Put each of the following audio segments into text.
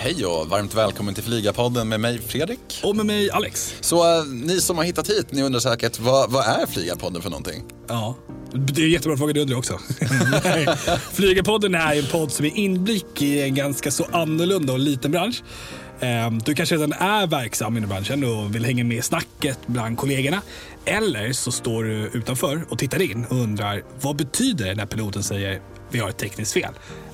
Hej och varmt välkommen till Flygarpodden med mig Fredrik. Och med mig Alex. Så uh, ni som har hittat hit, ni undrar säkert vad, vad är Flygarpodden för någonting? Ja, det är en jättebra fråga du undrar också. Flygarpodden är en podd som är inblick i en ganska så annorlunda och liten bransch. Ehm, du kanske redan är verksam inom branschen och vill hänga med i snacket bland kollegorna. Eller så står du utanför och tittar in och undrar vad betyder det när piloten säger vi har ett tekniskt fel?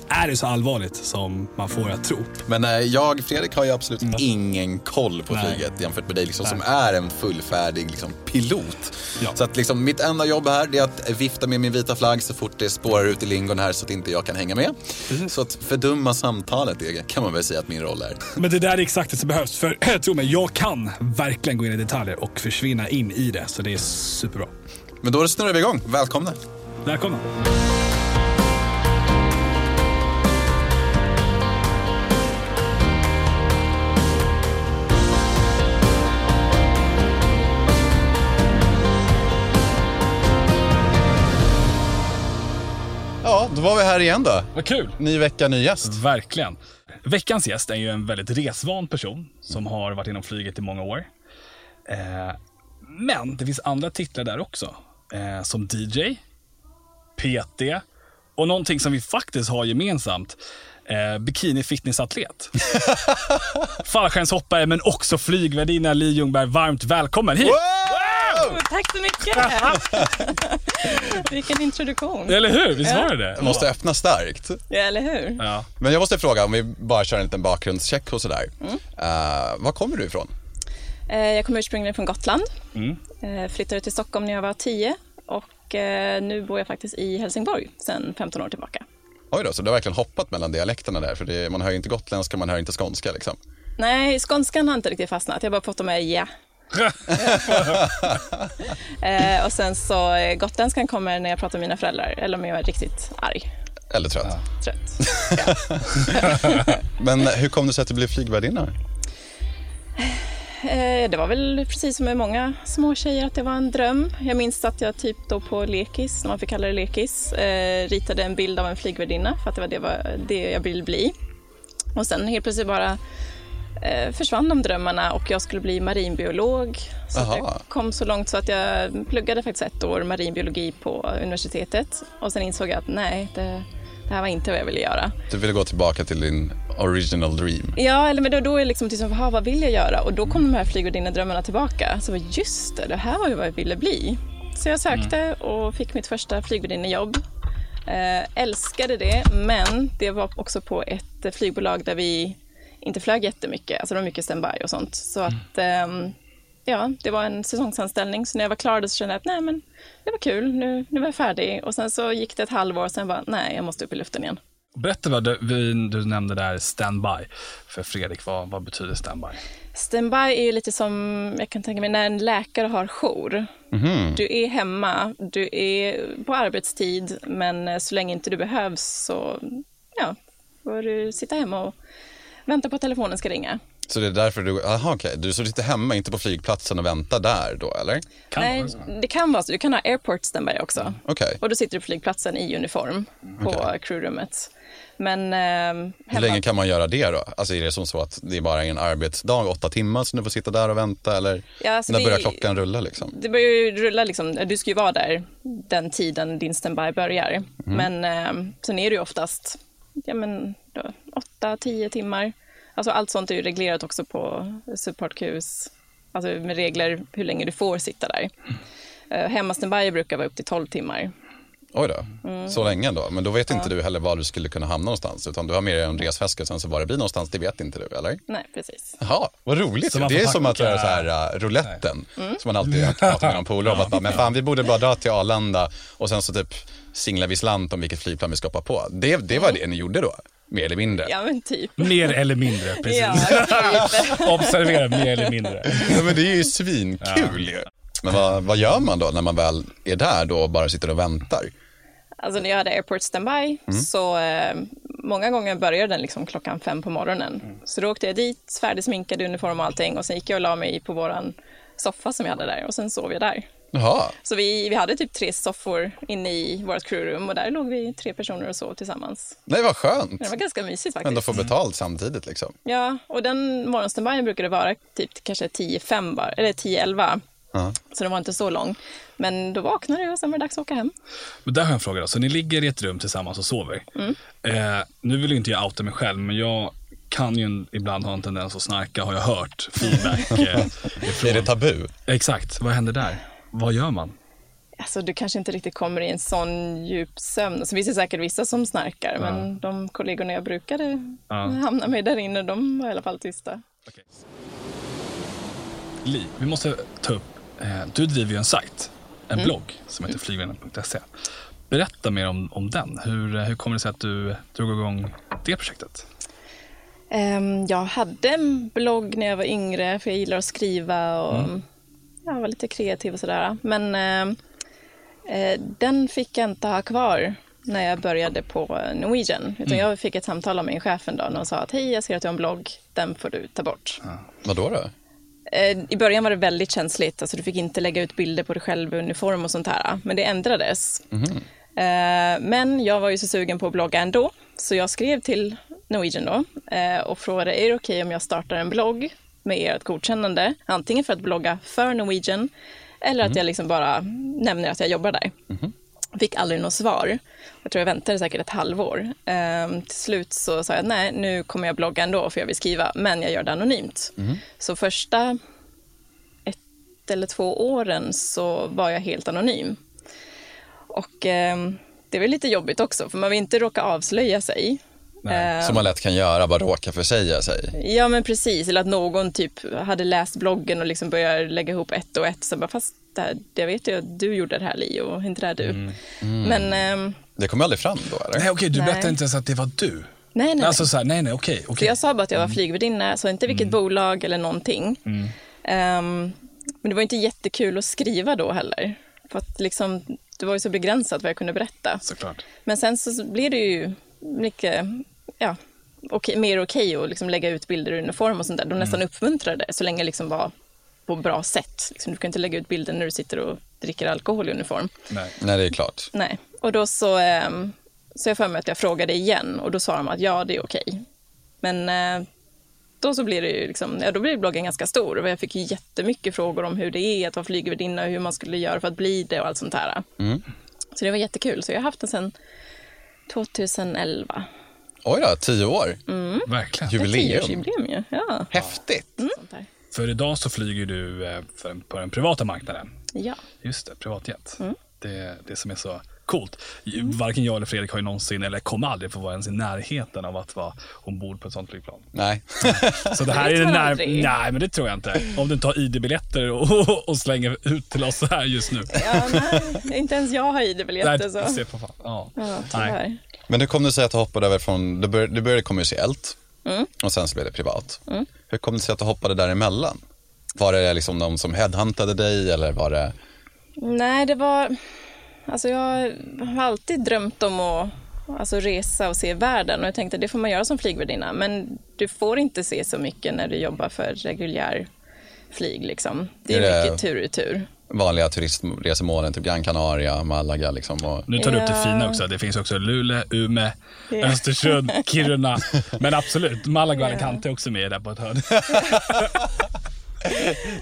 Är det så allvarligt som man får att tro. Men äh, jag, Fredrik, har ju absolut mm. ingen koll på Nej. flyget jämfört med dig liksom, som är en fullfärdig liksom, pilot. Ja. Så att liksom, mitt enda jobb här är att vifta med min vita flagg så fort det spårar ut i lingon här så att inte jag kan hänga med. Precis. Så att fördumma samtalet det kan man väl säga att min roll är. Men det där är exakt det som behövs. För tro mig, jag kan verkligen gå in i detaljer och försvinna in i det. Så det är superbra. Men då snurrar vi igång. Välkomna. Välkomna. Var vi här igen då. Vad kul. Ny vecka, ny gäst. Verkligen. Veckans gäst är ju en väldigt resvan person som har varit inom flyget i många år. Eh, men det finns andra titlar där också. Eh, som DJ, PT och någonting som vi faktiskt har gemensamt. Eh, bikini fitnessatlet. Fallskärmshoppare men också flygvärdinna Li Ljungberg. Varmt välkommen hit! Wow! Tack så mycket! Vilken introduktion. Eller hur? Visst var det det? Måste öppna starkt. Ja, eller hur? Ja. Men jag måste fråga, om vi bara kör en liten bakgrundscheck och sådär. Mm. Uh, var kommer du ifrån? Uh, jag kommer ursprungligen från Gotland. Mm. Uh, flyttade till Stockholm när jag var 10 och nu bor jag faktiskt i Helsingborg sedan 15 år tillbaka. Oj då, så du har verkligen hoppat mellan dialekterna där? För det, man hör ju inte gotländska, man hör inte skånska liksom. Nej, skånskan har inte riktigt fastnat. Jag har bara fått med ja eh, och sen så eh, gotländskan kommer när jag pratar med mina föräldrar eller om jag är riktigt arg. Eller trött. Ja. Trött. Ja. Men hur kom det sig att du blev flygvärdinna? Eh, det var väl precis som med många små tjejer att det var en dröm. Jag minns att jag typ då på lekis, när man fick kalla det lekis, eh, ritade en bild av en flygvärdinna för att det var det, var det jag ville bli. Och sen helt plötsligt bara försvann de drömmarna och jag skulle bli marinbiolog. Så jag kom så långt så att jag pluggade faktiskt ett år marinbiologi på universitetet och sen insåg jag att nej, det, det här var inte vad jag ville göra. Du ville gå tillbaka till din original dream? Ja, eller men då, då är liksom, liksom vad vill jag göra? Och då kom de här flygvärdinne-drömmarna tillbaka. Så just det, det här var ju vad jag ville bli. Så jag sökte mm. och fick mitt första flygvärdinnejobb. Eh, älskade det, men det var också på ett flygbolag där vi inte flög jättemycket, alltså det var mycket standby och sånt. Så mm. att, mm. ja, det var en säsongsanställning. Så när jag var klar så kände jag att nej men det var kul, nu, nu var jag färdig. Och sen så gick det ett halvår och sen bara, nej jag måste upp i luften igen. Berätta vad du, du nämnde där standby. För Fredrik, vad, vad betyder standby? Standby är lite som, jag kan tänka mig, när en läkare har jour. Mm. Du är hemma, du är på arbetstid, men så länge inte du behövs så ja, får du sitta hemma och väntar på att telefonen ska ringa. Så det är därför du, aha okay. du sitter hemma, inte på flygplatsen och väntar där då eller? Kan Nej, det kan vara så. Du kan ha airport standby också. Mm. Okay. Och då sitter du på flygplatsen i uniform på okay. crewrummet. Men, eh. Hur länge kan man göra det då? Alltså är det som så att det är bara en arbetsdag, åtta timmar, så du får sitta där och vänta eller ja, alltså när vi, börjar klockan rulla liksom? Det börjar ju rulla liksom, du ska ju vara där den tiden din standby börjar. Mm. Men eh, sen är det ju oftast, ja men, åtta, tio timmar. Alltså allt sånt är ju reglerat också på support queues, alltså med regler hur länge du får sitta där. Uh, hemma standby brukar vara upp till 12 timmar. Oj då, mm. så länge då. Men då vet ja. inte du heller var du skulle kunna hamna någonstans. Utan du har med dig en resväska och sen så var det blir någonstans, det vet inte du, eller? Nej, precis. Jaha, vad roligt. Det är som att göra så här uh, rouletten. Mm. Som man alltid pratar med någon polare om. Att men fan, vi borde bara dra till Arlanda och sen så typ singlar vi slant om vilket flygplan vi ska hoppa på. Det, det var mm. det ni gjorde då? Mer eller mindre. Ja, men typ. Mer eller mindre, precis. Ja, Observera, mer eller mindre. Ja, men det är ju svinkul ja. Men vad, vad gör man då när man väl är där då och bara sitter och väntar? Alltså när jag hade airport standby mm. så eh, många gånger började den liksom klockan fem på morgonen. Mm. Så då åkte jag dit, färdigsminkad uniform och allting och sen gick jag och la mig på våran soffa som jag hade där och sen sov jag där. Jaha. Så vi, vi hade typ tre soffor inne i vårt crewroom och där låg vi tre personer och sov tillsammans. Nej, vad skönt. Det var ganska mysigt faktiskt. Ändå få betalt samtidigt liksom. Ja, och den morgonstandbyen brukade vara typ kanske 10-5 bara, eller 10-11. Ja. Så den var inte så lång. Men då vaknade jag och sen var det dags att åka hem. Men där har jag en fråga då. Så ni ligger i ett rum tillsammans och sover. Eh, nu vill ju inte jag outa mig själv, men jag kan ju ibland ha en tendens att snarka, har jag hört feedback. Eh, ifrån. Är det tabu? Exakt, vad händer där? Vad gör man? Alltså, du kanske inte riktigt kommer i en sån djup sömn. Så finns det säkert vissa som snarkar, men de kollegorna jag brukade Ja. hamna med där inne, de var i alla fall tysta. Li, vi måste ta upp, eh, du driver ju en sajt, en blogg som heter flygvännen.se. Berätta mer om, om den. Hur, eh, hur kommer det sig att du drog igång det projektet? Ehm, Jag hade en blogg när jag var yngre, för jag gillar att skriva och jag var lite kreativ och sådär. Men ehm, eh, den fick jag inte ha kvar när jag började på Norwegian. Utan jag fick ett samtal av min chef en dag och sa att hej, jag ser att du har en blogg, den får du ta bort. Vadå då? Eh, I början var det väldigt känsligt, alltså du fick inte lägga ut bilder på dig själv i uniform och sånt här. Men det ändrades. Eh, Men jag var ju så sugen på att blogga ändå, så jag skrev till Norwegian då eh, och frågade, är det okej om jag startar en blogg med ert godkännande? Antingen för att blogga för Norwegian eller att jag liksom bara nämner att jag jobbar där. Fick aldrig något svar. Jag tror jag väntade säkert ett halvår. Ehm, till slut så sa jag nej, nu kommer jag blogga ändå för jag vill skriva, men jag gör det anonymt. Så första ett eller två åren så var jag helt anonym. Och ehm, det var lite jobbigt också, för man vill inte råka avslöja sig. Nej, Ehm, Som man lätt kan göra, bara råka försäga sig. Ja, men precis. Eller att någon typ hade läst bloggen och liksom börjar lägga ihop ett och ett. Så bara, fast det här, jag vet ju att du gjorde det här, Leo, inte det här du. Men ehm, Det kommer aldrig fram då eller? Nej, okej, du Nej. berättade inte ens att det var du. nej, nej. Alltså så här, nej, nej, okej. Så okej. jag sa bara att jag var flygvärdinna, så inte vilket bolag eller någonting. Ehm, men det var inte jättekul att skriva då heller. För att liksom, det var ju så begränsat vad jag kunde berätta. Såklart. Men sen så blir det ju mycket, ja, okej, mer okej att liksom lägga ut bilder i uniform och sånt där. De nästan uppmuntrade det, så länge det liksom var på bra sätt. Liksom, du kan inte lägga ut bilder när du sitter och dricker alkohol i uniform. Nej. Nej, det är klart. Nej. Och då så, eh, så jag för mig att jag frågade igen och då sa de att ja, det är okej. Men eh, då så blir det ju liksom, ja, då blir bloggen ganska stor och jag fick ju jättemycket frågor om hur det är att vara flygvärdinna och hur man skulle göra för att bli det och allt sånt här. Så det var jättekul. Så jag har haft den sedan 2011. Oj då, tio år. Verkligen. Jubileum. Tioårsjubileum ju. Ja. Häftigt. Sånt där. För idag så flyger du eh, för på den privata marknaden. ja. Just det, privatjet. Mm. Det det som är så coolt. Varken jag eller Fredrik har ju någonsin, eller kommer aldrig få vara ens i närheten av att vara ombord på ett sånt flygplan. Nej. Så det här Det är det när... Nej, men det tror jag inte. Om du inte har ID-biljetter och, och slänger ut till oss så här just nu. ja nej, inte ens jag har ID-biljetter så. se på fan. Ja. Ja, Nej. Men hur kom det sig att du hoppade över från, du började, du började kommersiellt Mm. och sen så blev det privat. Hur kom det sig att du hoppade däremellan? Var det liksom de som headhuntade dig eller var det? Nej, det var... Alltså jag har alltid drömt om att alltså resa och se världen och jag tänkte det får man göra som flygvärdinna men du får inte se så mycket när du jobbar för reguljär flyg liksom. Det är, Är det- mycket tur i tur. Vanliga turistresemålen, typ Gran Canaria, Malaga liksom. Och... Nu tar du upp det Ja. fina också. Det finns också Luleå, Umeå, Ja. Östersund, Kiruna. Men absolut, Malaga och Ja. Alicante är också med där på ett hörn.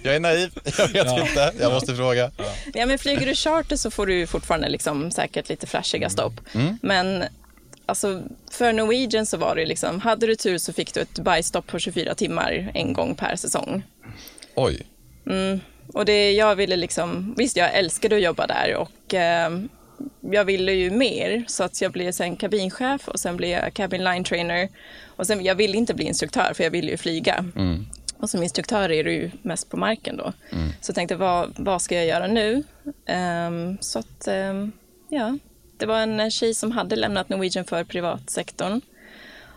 Jag är naiv, jag vet Ja. inte, jag måste fråga. Ja, men flyger du charter så får du fortfarande liksom säkert lite flashiga stopp. Men alltså, för Norwegian så var det liksom, hade du tur så fick du ett Dubai-stopp på 24 timmar en gång per säsong. Oj, Och det jag ville liksom, visst jag älskade att jobba där och eh, jag ville ju mer så att jag blev sen kabinchef och sen blev jag cabin line trainer och sen jag ville inte bli instruktör för jag ville ju flyga. Och som instruktör är du ju mest på marken då. Så jag tänkte vad, vad ska jag göra nu? Ehm, så att ehm, ja, det var en tjej som hade lämnat Norwegian för privatsektorn.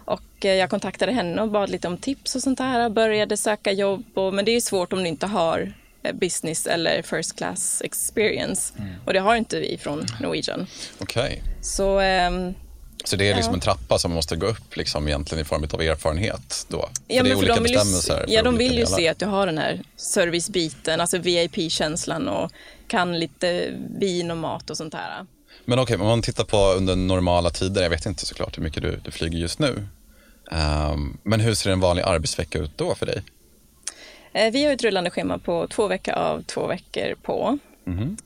Och eh, jag kontaktade henne och bad lite om tips och sånt där. Började söka jobb, och, men det är ju svårt om du inte har business eller first class experience. Och det har inte vi från Norwegian. okej. Så ehm, Så det är liksom ja. en trappa som måste gå upp liksom egentligen i form av erfarenhet då? Ja, för det är olika de bestämmelser? Ju, ja, de vill ju delar. se att du har den här servicebiten, alltså VIP-känslan och kan lite vin och mat och sånt här. Men okej, okay, om man tittar på under normala tider, jag vet inte såklart hur mycket du, du flyger just nu. Um, men hur ser en vanlig arbetsvecka ut då för dig? Eh, vi har ett rullande schema på två veckor av, två veckor på. Mm.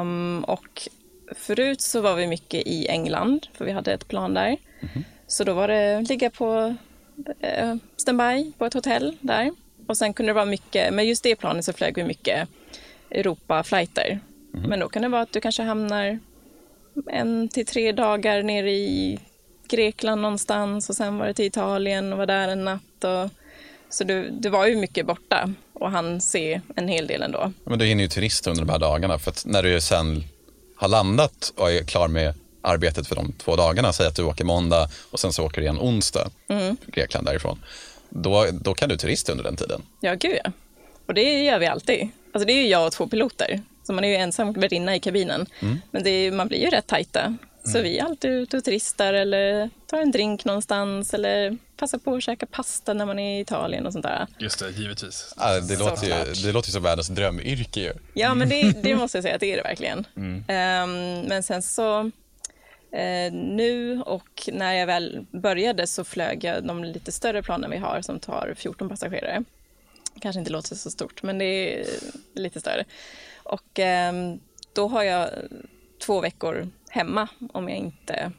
Um, och förut så var vi mycket i England, för vi hade ett plan där. Mm. Så då var det ligga på uh, standby på ett hotell där. Och sen kunde det vara mycket, med just det planet så flög vi mycket Europa-flighter. Mm. Men då kan det vara att du kanske hamnar en till tre dagar nere i Grekland någonstans och sen var det till Italien och var där en natt. Och, så du, du var ju mycket borta och han se en hel del ändå. Men du hinner ju turista under de här dagarna för att när du sen har landat och är klar med arbetet för de två dagarna, säg att du åker måndag och sen så åker du igen onsdag, mm. Grekland därifrån, då, då kan du turista under den tiden. Ja, gud ja. Och det gör vi alltid. Alltså det är ju jag och två piloter, så man är ju ensam värdinna i kabinen. Mm. Men är, man blir ju rätt tajta. Så mm. vi är alltid ute och turistar eller tar en drink någonstans eller passar på att käka pasta när man är i Italien och sånt där. Just det, givetvis. Ja, det, låter ju, det låter ju som världens drömyrke ju. Ja, men det, det måste jag säga att det är det verkligen. Mm. Um, men sen så uh, nu och när jag väl började så flög jag de lite större planen vi har som tar 14 passagerare. Kanske inte låter så stort, men det är lite större. Och um, då har jag två veckor hemma om jag inte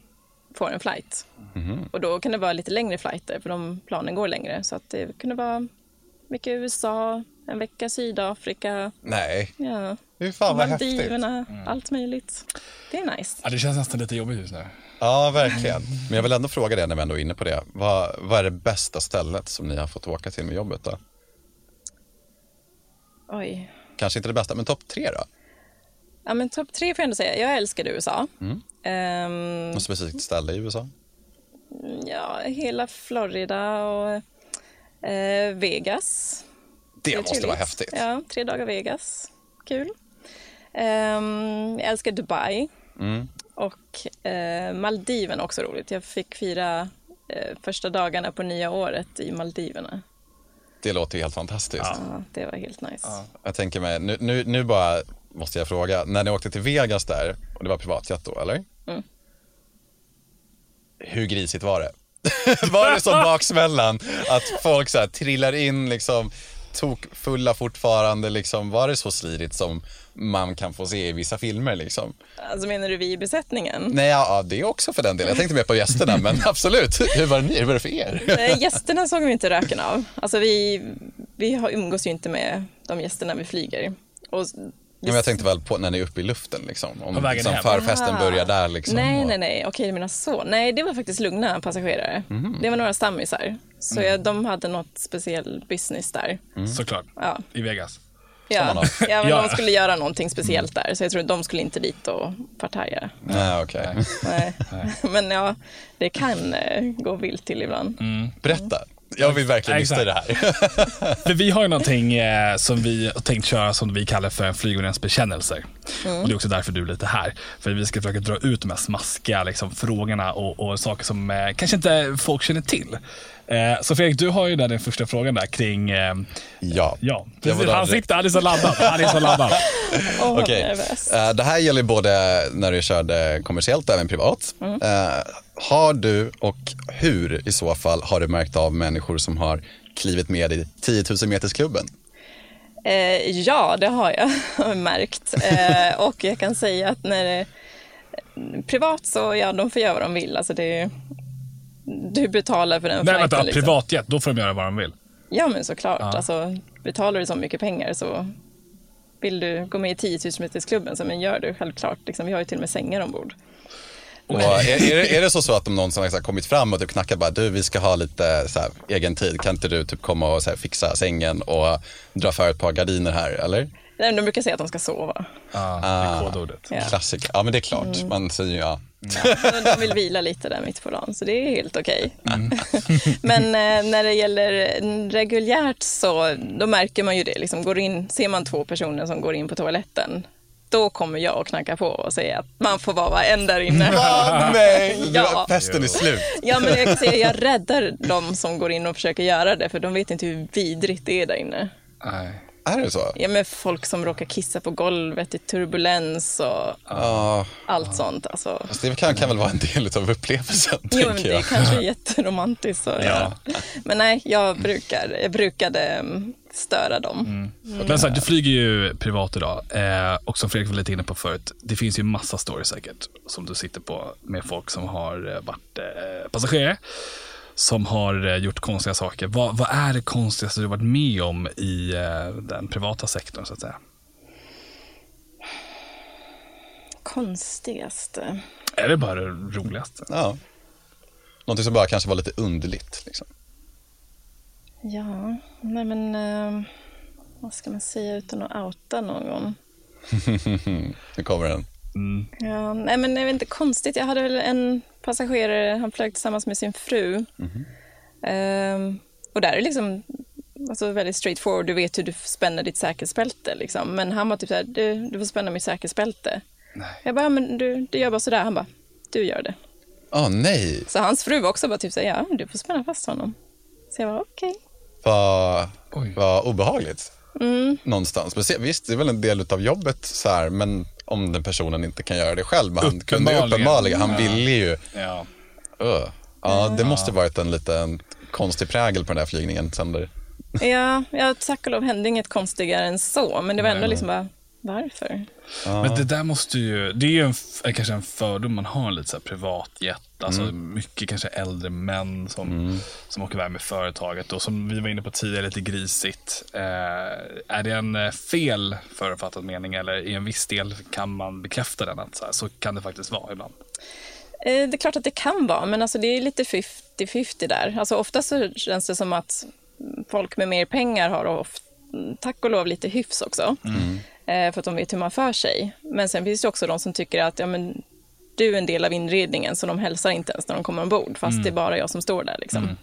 får en flight. Mm. Och då kan det vara lite längre flighter för de planen går längre. Så att det kunde vara mycket USA, en vecka Sydafrika. Nej. Ja. Fy fan vad Maldiverna, häftigt. Mm. allt möjligt. Det är nice. Ja, det känns nästan lite jobbigt just nu. Ja, verkligen. Men jag vill ändå fråga det när vi ändå är inne på det. Vad, vad är det bästa stället som ni har fått åka till med jobbet då? Oj. Kanske inte det bästa, men topp tre då? Ja, men topp tre får jag ändå säga. Jag älskar USA. Mm. Um, Något specifikt ställe i USA? Ja, hela Florida och uh, Vegas. Det, det måste vara häftigt. Ja, tre dagar Vegas. Kul. Um, jag älskar Dubai. Mm. Och uh, Maldiven också roligt. Jag fick fira uh, första dagarna på nya året i Maldiverna. Det låter helt fantastiskt. Ja, det var helt nice. Ja. Jag tänker mig, nu, nu, nu bara måste jag fråga, när ni åkte till Vegas där, och det var privatjet då eller? Mm. Hur grisigt var det? var det som baksmällan? Att folk så här trillar in liksom tok fulla fortfarande liksom, var det så slidigt som man kan få se i vissa filmer liksom? Alltså menar du vi i besättningen? Nej, ja, det också för den delen. Jag tänkte mer på gästerna, men absolut. Hur var det, ni? Hur var det för er? gästerna såg vi inte röken av. Alltså vi, vi umgås ju inte med de gästerna vi flyger. Och men jag tänkte väl på när ni är uppe i luften liksom. Om liksom förfesten börjar där liksom. Nej, och... nej, nej. Okej, du menar så. Nej, det var faktiskt lugna passagerare. Mm. Det var några stammisar. Så mm. jag, de hade något speciell business där. Mm. Såklart. Ja. I Vegas. Ja, ja men de skulle göra någonting speciellt där. Så jag tror att de skulle inte dit och partaja. Nej, okej. Okay. Men ja, det kan eh, gå vilt till ibland. Mm. Berätta. Jag vill verkligen lyssna det här. för vi har ju någonting eh, som vi har tänkt köra som vi kallar för flygvärdens bekännelser. Mm. Och det är också därför du är lite här. För vi ska försöka dra ut de här smaskiga liksom, frågorna och, och saker som eh, kanske inte folk känner till. Eh, så Fredrik, du har ju där den första frågan där kring... Eh, ja. ja. Han sitter, han är så laddad. Han är så laddad. oh, okay. eh, det här gäller både när du körde kommersiellt och även privat. Mm. Eh, har du och hur i så fall har du märkt av människor som har klivit med i 10 000 metersklubben? Eh, ja, det har jag märkt. Eh, och jag kan säga att när det privat så, ja, de får göra vad de vill. Alltså det, du betalar för den Nej, vänta, liksom. privatjet, då får de göra vad de vill? Ja, men såklart. Ja. Alltså, betalar du så mycket pengar så vill du gå med i 10 000 metersklubben, så men gör du självklart. Liksom, vi har ju till och med sängar ombord. Och är, är, det, är det så, så att om någon som har kommit fram och typ knackar bara, du vi ska ha lite så här, egen tid, kan inte du typ komma och så här, fixa sängen och dra för ett par gardiner här, eller? Nej, de brukar säga att de ska sova. Ah, det är kodordet. Ja. Klassiker. Ja, men det är klart. Mm. Man säger ju ja. ja. De vill vila lite där mitt på dagen, så det är helt okej. Okay. Mm. men eh, när det gäller reguljärt så, då märker man ju det. Liksom, går in, ser man två personer som går in på toaletten, då kommer jag att knacka på och säga att man får vara en där inne. Ah, nej, Ja. festen är slut. Ja, men jag kan säga jag räddar de som går in och försöker göra det, för de vet inte hur vidrigt det är där inne. Nej. Är det så? Ja, men folk som råkar kissa på golvet i turbulens och Ja, allt sånt. Alltså. fast det kan, kan väl vara en del av upplevelsen, Jo, men det är jag. kanske är jätteromantiskt att göra. Men nej, jag, brukar, jag brukade mm, störa dem. Men så här, du flyger ju privat idag eh, och som Fredrik var lite inne på förut, det finns ju massa stories säkert som du sitter på med folk som har eh, varit eh, passagerare som har eh, gjort konstiga saker. Vad, vad är det konstigaste du varit med om i eh, den privata sektorn så att säga? Konstigaste. Är det bara det roligaste? Ja. Någonting som bara kanske var lite underligt. Liksom. Ja, nej men eh, vad ska man säga utan att outa någon? Nu kommer den. Ja, nej men det är inte konstigt. Jag hade väl en passagerare, han flög tillsammans med sin fru. Ehm, och där är det liksom alltså väldigt straightforward. Du vet hur du spänner ditt säkerhetsbälte. Liksom. Men han var typ så här, du, du får spänna mitt säkerhetsbälte. Jag bara, men du, du gör bara sådär. Han bara, du gör det. Åh nej, Så hans fru var också bara typ så här, ja, du får spänna fast honom. Så jag var okej. vad, Oj. vad obehagligt. Någonstans. Men se, visst, det är väl en del av jobbet så här, men om den personen inte kan göra det själv. Men han kunde ju Uppenbarligen. han ville ju. Ja. Uh. Ja, det måste varit en liten konstig prägel på den här flygningen. Sander. Ja, ja, tack och lov hände inget konstigare än så. Men det var ändå liksom bara, varför? Men det där måste ju, det är ju en, kanske en fördom man har lite så här privatjet. Alltså mycket kanske äldre män som, som åker iväg med företaget och som vi var inne på tidigare lite grisigt. Eh, är det en eh, fel förutfattad mening eller i en viss del kan man bekräfta den att så, här, så kan det faktiskt vara ibland? Eh, Det är klart att det kan vara, men alltså det är lite 50-50 där. Alltså ofta så känns det som att folk med mer pengar har oft, tack och lov lite hyfs också. Eh, För att de vet hur man för sig. Men sen finns det också de som tycker att ja, men, du är en del av inredningen, så de hälsar inte ens när de kommer ombord, fast det är bara jag som står där. Liksom.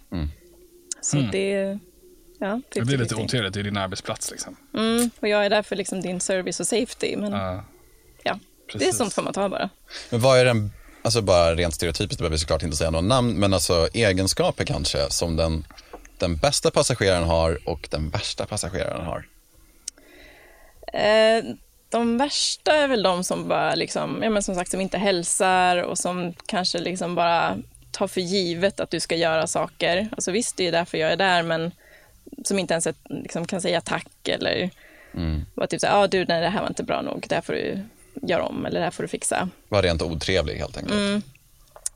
Så det, ja, Det blir lite 50-50. otrevligt, det är din arbetsplats liksom. Mm, och jag är där för liksom din service och safety. Men Ja, ja, det är sånt får man ta bara. Men vad är den, alltså bara rent stereotypiskt, det behöver vi såklart inte säga någon namn, men alltså egenskaper kanske som den, den bästa passageraren har och den värsta passageraren har. Eh, de värsta är väl de som bara liksom, ja men som sagt som inte hälsar och som kanske liksom bara tar för givet att du ska göra saker. Alltså visst, det är därför jag är där, men som inte ens liksom, kan säga tack eller bara typ så ah, du, nej, det här var inte bra nog, det här får du göra om eller det här får du fixa. Var rent otrevlig helt enkelt.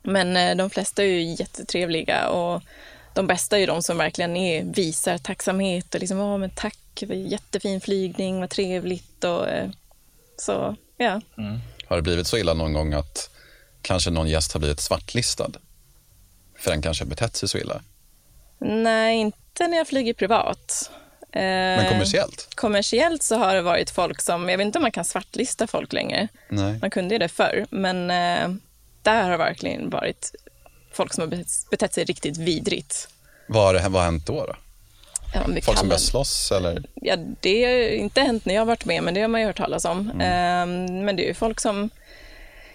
Men eh, de flesta är ju jättetrevliga och de bästa är ju de som verkligen är, visar tacksamhet och liksom, ja men tack, jättefin flygning, vad trevligt och eh, så, ja. Har det blivit så illa någon gång att kanske någon gäst har blivit svartlistad? För den kanske har betett sig så illa. Nej, inte när jag flyger privat. Eh, Men kommersiellt? kommersiellt så har det varit folk som, jag vet inte om man kan svartlista folk längre. Nej. Man kunde ju det förr, men eh, där har det verkligen varit folk som har betett- sig riktigt vidrigt. Vad har, det, vad har hänt då? då? Ja, Folk som kallar- börjar slåss eller? Ja, det har inte hänt när jag har varit med, men det har man ju hört talas om. Ehm, men det är ju folk som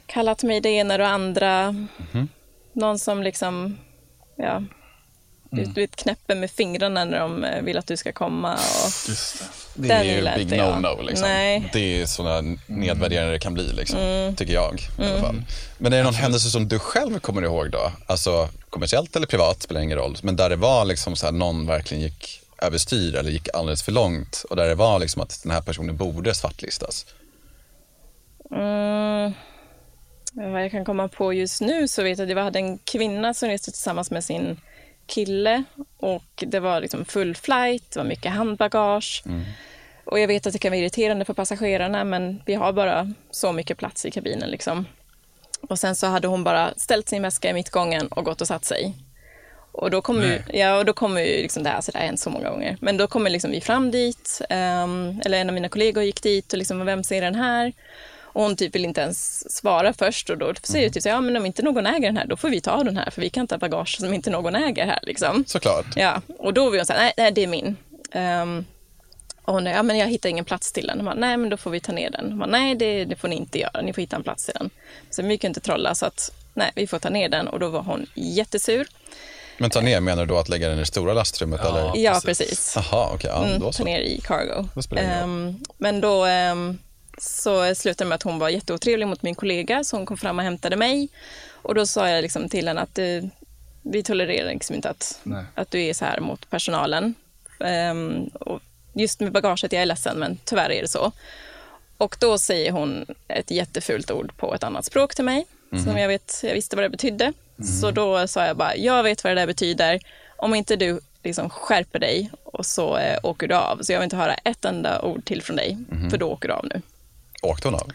kallat mig det ena och det andra. Någon som liksom, ja, du, du vet, knäpper med fingrarna när de eh, vill att du ska komma. Och, Just det. Det är ju big jag. no-no. Liksom. Nej. Det är sådana nedvärderande det kan bli, liksom, tycker jag. I alla fall. Men är det någon händelse som du själv kommer ihåg då? Alltså kommersiellt eller privat, spelar ingen roll. Men där det var liksom så här, någon verkligen gick överstyr eller gick alldeles för långt och där det var liksom att den här personen borde svartlistas. Mm, vad jag kan komma på just nu så vet jag att vi hade en kvinna som reste tillsammans med sin kille och det var liksom full flight, det var mycket handbagage. Och jag vet att det kan vara irriterande för passagerarna men vi har bara så mycket plats i kabinen liksom. Och sen så hade hon bara ställt sin väska i mittgången och gått och satt sig. Och då kommer ju, ja, och då kommer ju liksom det här, så det har hänt så många gånger. Men då kommer liksom vi fram dit, ehm, eller en av mina kollegor gick dit och liksom, vem ser den här? Och hon typ vill inte ens svara först och då säger jag typ så, ja men om inte någon äger den här, då får vi ta den här för vi kan inte ha bagage som inte någon äger här liksom. Såklart. Ja, och då vill hon säga, nej, nej det är min. Ehm, Och nej, ja, men jag hittar ingen plats till den. De bara, nej, men då får vi ta ner den. De bara, nej, det, det får ni inte göra. Ni får hitta en plats till den. Så vi kan inte trolla, så att nej, vi får ta ner den. Och då var hon jättesur. Men ta ner, menar du då att lägga den i det stora lastrummet? Ja. eller? Ja, precis. Jaha, okej. ja, Mm, ta ner i cargo. Ehm, men då ehm, så slutade det med att hon var jätteotrevlig mot min kollega, så hon kom fram och hämtade mig. Och då sa jag liksom till henne att eh, vi tolererar liksom inte att, Nej. att du är så här mot personalen. Ehm, och just med bagaget, jag är ledsen, men tyvärr är det så. Och då säger hon ett jättefult ord på ett annat språk till mig, som jag, vet, jag visste vad det betydde. Så då sa jag bara, jag vet vad det där betyder. Om inte du liksom skärper dig och så eh, åker du av. Så jag vill inte höra ett enda ord till från dig, för då åker du av nu. Åkte hon av?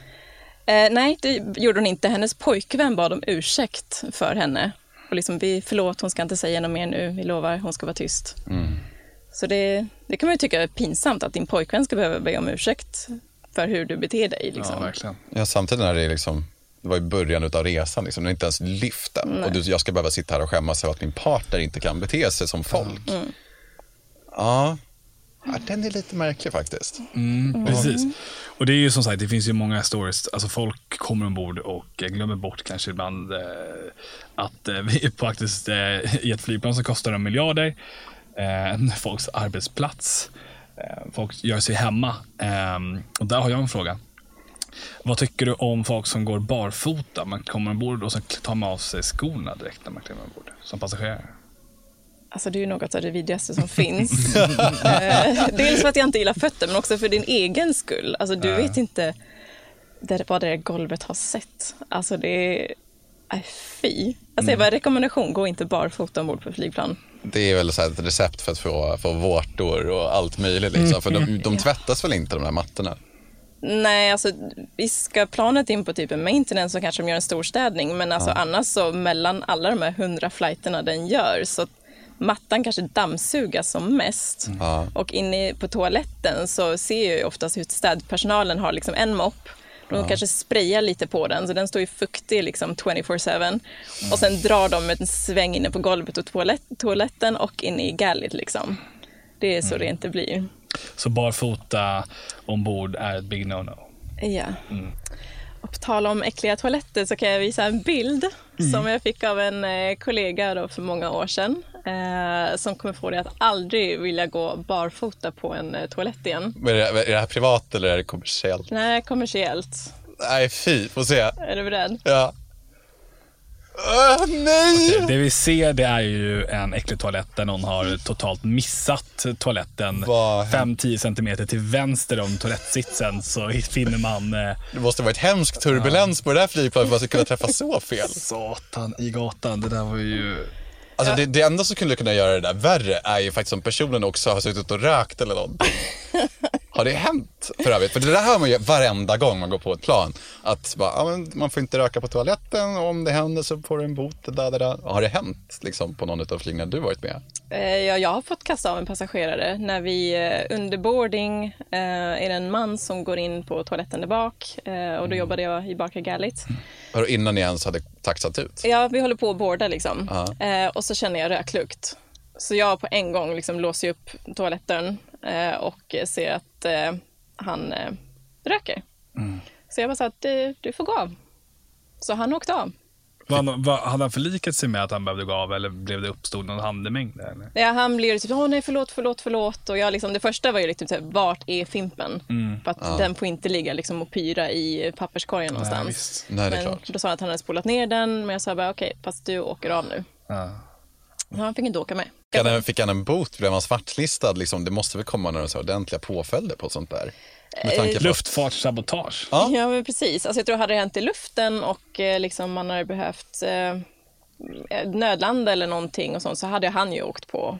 Eh, nej, det gjorde hon inte. Hennes pojkvän bad om ursäkt för henne. Och liksom, vi, förlåt, hon ska inte säga något mer nu. Vi lovar, hon ska vara tyst. Så det, det kan man ju tycka är pinsamt att din pojkvän ska behöva be om ursäkt för hur du beter dig. Liksom. Ja, verkligen. Ja, samtidigt när det är liksom, det var i början av resan, liksom, är inte ens lyft än. Och du, jag ska behöva sitta här och skämmas över att min partner inte kan bete sig som folk. Mm. Ja. Ja, den är lite märklig faktiskt. Mm, precis. Och det är ju som sagt, det finns ju många stories. Alltså folk kommer ombord och eh, glömmer bort kanske ibland eh, att eh, vi faktiskt eh, i ett flygplan som kostar en miljarder. Eh, folks arbetsplats. Eh, folk gör sig hemma. Och där har jag en fråga. Vad tycker du om folk som går barfota? Man kommer ombord och så tar man av sig skorna direkt när man kliver ombord som passagerare. Alltså det är ju något av det vidrigaste som finns. eh, dels för att jag inte gillar fötter, men också för din egen skull. Alltså du vet inte där, vad det där golvet har sett. Alltså det är... Aj, fy. Alltså jag bara, rekommendation, gå inte barfota ombord på flygplan. Det är väl så här ett recept för att få, få vårtor och allt möjligt. Liksom. För de, de tvättas väl inte de där mattorna? Nej, alltså ska planet in på typ en maintenance så kanske de gör en stor städning, men alltså annars så mellan alla de här hundra flighterna den gör så mattan kanske dammsugas som mest. Ja. Och inne på toaletten så ser jag ju oftast hur städpersonalen har liksom en mopp. De kanske sprayar lite på den, så den står ju fuktig liksom 24-7. Och sen drar de en sväng inne på golvet och toalett, toaletten och inne i gallet liksom. Det är så rent det blir. Så barfota ombord är ett big no-no. Ja. Och på tal om äckliga toaletter så kan jag visa en bild som jag fick av en eh, kollega då för många år sedan. Eh, som kommer få dig att aldrig vilja gå barfota på en eh, toalett igen. Men Är det, är det här privat eller är det kommersiellt? Nej, kommersiellt. Nej, fy. Får se. Är du beredd? Ja. Öh, nej! Det vi ser det är ju en äcklig toalett där någon har totalt missat toaletten. Vad 5-10 centimeter till vänster om toalettsitsen så finner man eh, Det måste varit hemsk turbulens på det där flygplanet för att man ska kunna träffa så fel. satan i gatan. Det där var ju... Alltså det, det enda som skulle kunna göra det där värre är ju faktiskt om personen också har suttit och rökt eller någonting. Har det hänt för övrigt? För det där hör man ju varenda gång man går på ett plan. Att bara, ja, man får inte röka på toaletten och om det händer så får du en bot. Där, där, där. Har det hänt liksom, på någon av flygningarna du varit med? Eh, ja, jag har fått kasta av en passagerare. När vi eh, under boarding eh, är det en man som går in på toaletten där bak och då jobbade jag i bakre gallet. Hör, Innan ni ens hade taxat ut? Ja, vi håller på att boarda liksom. Ja. Eh, och så känner jag röklukt. Så jag på en gång liksom låser upp toaletten och ser att eh, han eh, röker. Så jag bara sa att du, du får gå av. Så han åkte av. Var, han- var, hade han förlikat sig med att han behövde gå av eller blev det uppstod någon handemängd? Eller? Ja, han blev typ, åh nej förlåt, förlåt, förlåt. Och jag liksom, det första var ju liksom, typ, vart är Fimpen? För att den får inte ligga liksom, och pyra i papperskorgen någonstans. visst. Nej, det är men klart. då sa han att han hade spolat ner den, men jag sa bara okej, fast du åker av nu. Ja. Han fick inte åka med. Fick han, fick han en bot? Blev han svartlistad? Liksom, det måste väl komma några så ordentliga påföljder på sånt där? Med på... Luftfartssabotage. Ja. Ja, men precis. Alltså, jag tror hade det hänt i luften och eh, liksom, man hade behövt eh, nödlanda eller någonting och sånt så hade han ju åkt på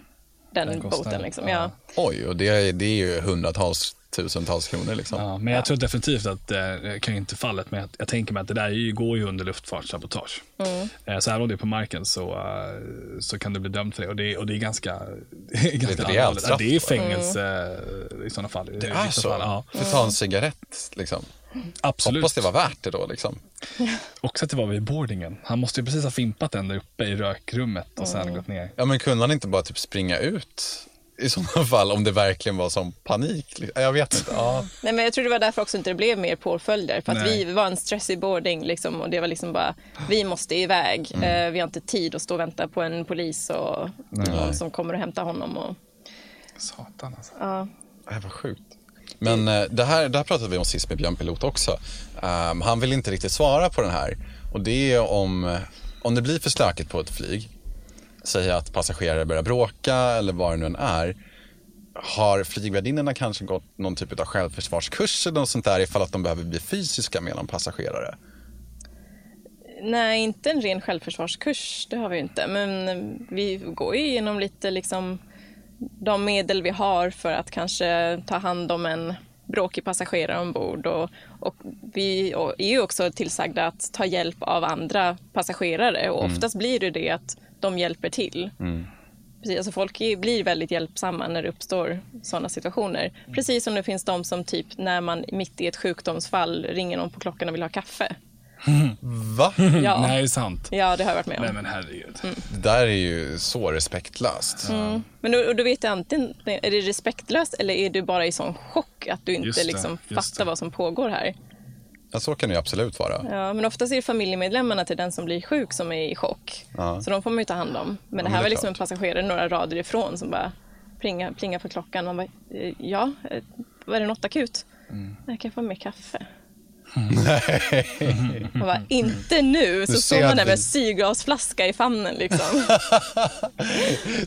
den, Den boten. Liksom. ja. Ja. Oj, och det, är- det är ju hundratals, tusentals kronor liksom. Ja, men jag tror definitivt att eh, det kan ju inte fallet, men jag, jag tänker mig att det där ju, går ju under luftfartssabotage. Eh, så även om det är på marken så, eh, så kan du bli dömd för det och det, och det är ganska, det är ganska allvarligt. Ja, det är fängelse eh, i sådana fall. Det är så? Fall, ja, För att ta en cigarett liksom. absolut. Hoppas det var värt det då liksom. Också att det var vid boardingen. Han måste ju precis ha fimpat den där uppe i rökrummet och sen gått ner. Ja men kunde han inte bara typ springa ut i sådana fall om det verkligen var som panik. Jag vet inte. Ja. Nej, men jag tror det var därför också inte det blev mer påföljder. För att vi var en stressig boarding liksom, och det var liksom bara, vi måste iväg. Mm. Eh, vi har inte tid att stå och vänta på en polis och någon som kommer och hämta honom. Och... Satan alltså. Ja. Det var sjukt. Men eh, det, här, det här pratade vi om sist med Björn Pilot också. Um, han vill inte riktigt svara på den här. Och det är om, om det blir för stökigt på ett flyg säga att passagerare börjar bråka eller vad det nu än är. Har flygvärdinnorna kanske gått någon typ av självförsvarskurs eller något sånt där ifall att de behöver bli fysiska med någon passagerare? Nej, inte en ren självförsvarskurs, det har vi inte. Men vi går ju igenom lite liksom de medel vi har för att kanske ta hand om en bråkig passagerare ombord. Och, och vi är ju också tillsagda att ta hjälp av andra passagerare och mm. oftast blir det det att de hjälper till. Mm. Precis, alltså folk blir väldigt hjälpsamma när det uppstår sådana situationer. Precis som det finns de som typ när man mitt i ett sjukdomsfall ringer någon på klockan och vill ha kaffe. Va? Ja. Nej, det är sant. Ja, det har jag varit med om. Nej, men herregud. Mm. Det där är ju så respektlöst. Mm. Men då, då vet jag antingen, är det respektlöst eller är du bara i sån chock att du inte liksom fattar vad som pågår här? Ja, så kan det absolut vara. Ja, men oftast är det familjemedlemmarna till den som blir sjuk som är i chock. Ja. Så de får man ju ta hand om. Men det här ja, var liksom klart. en passagerare några rader ifrån som bara plingar, plingar på klockan. Man bara, eh, ja, eh, var det något akut? Mm. Jag kan få mer kaffe. Mm. Man bara, inte nu! Så står man där med en syrgasflaska i famnen. Liksom.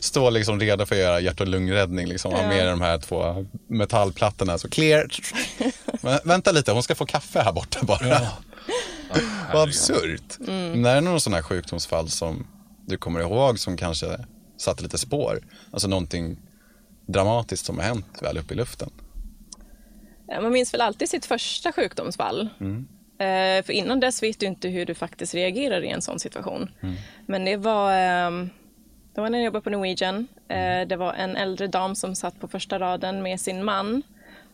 Står liksom redo för att göra hjärt och lungräddning. Liksom. Ha med de här två metallplattorna. Så clear. Men, vänta lite, hon ska få kaffe här borta bara. Ja. Vad absurt. Mm. När är det någon sån här sjukdomsfall som du kommer ihåg som kanske satte lite spår? Alltså någonting dramatiskt som har hänt väl uppe i luften? Man minns väl alltid sitt första sjukdomsfall. Mm. Eh, för innan dess vet du inte hur du faktiskt reagerar i en sån situation. Mm. Men det var, ehm, det var när jag jobbade på Norwegian. Eh. Det var en äldre dam som satt på första raden med sin man.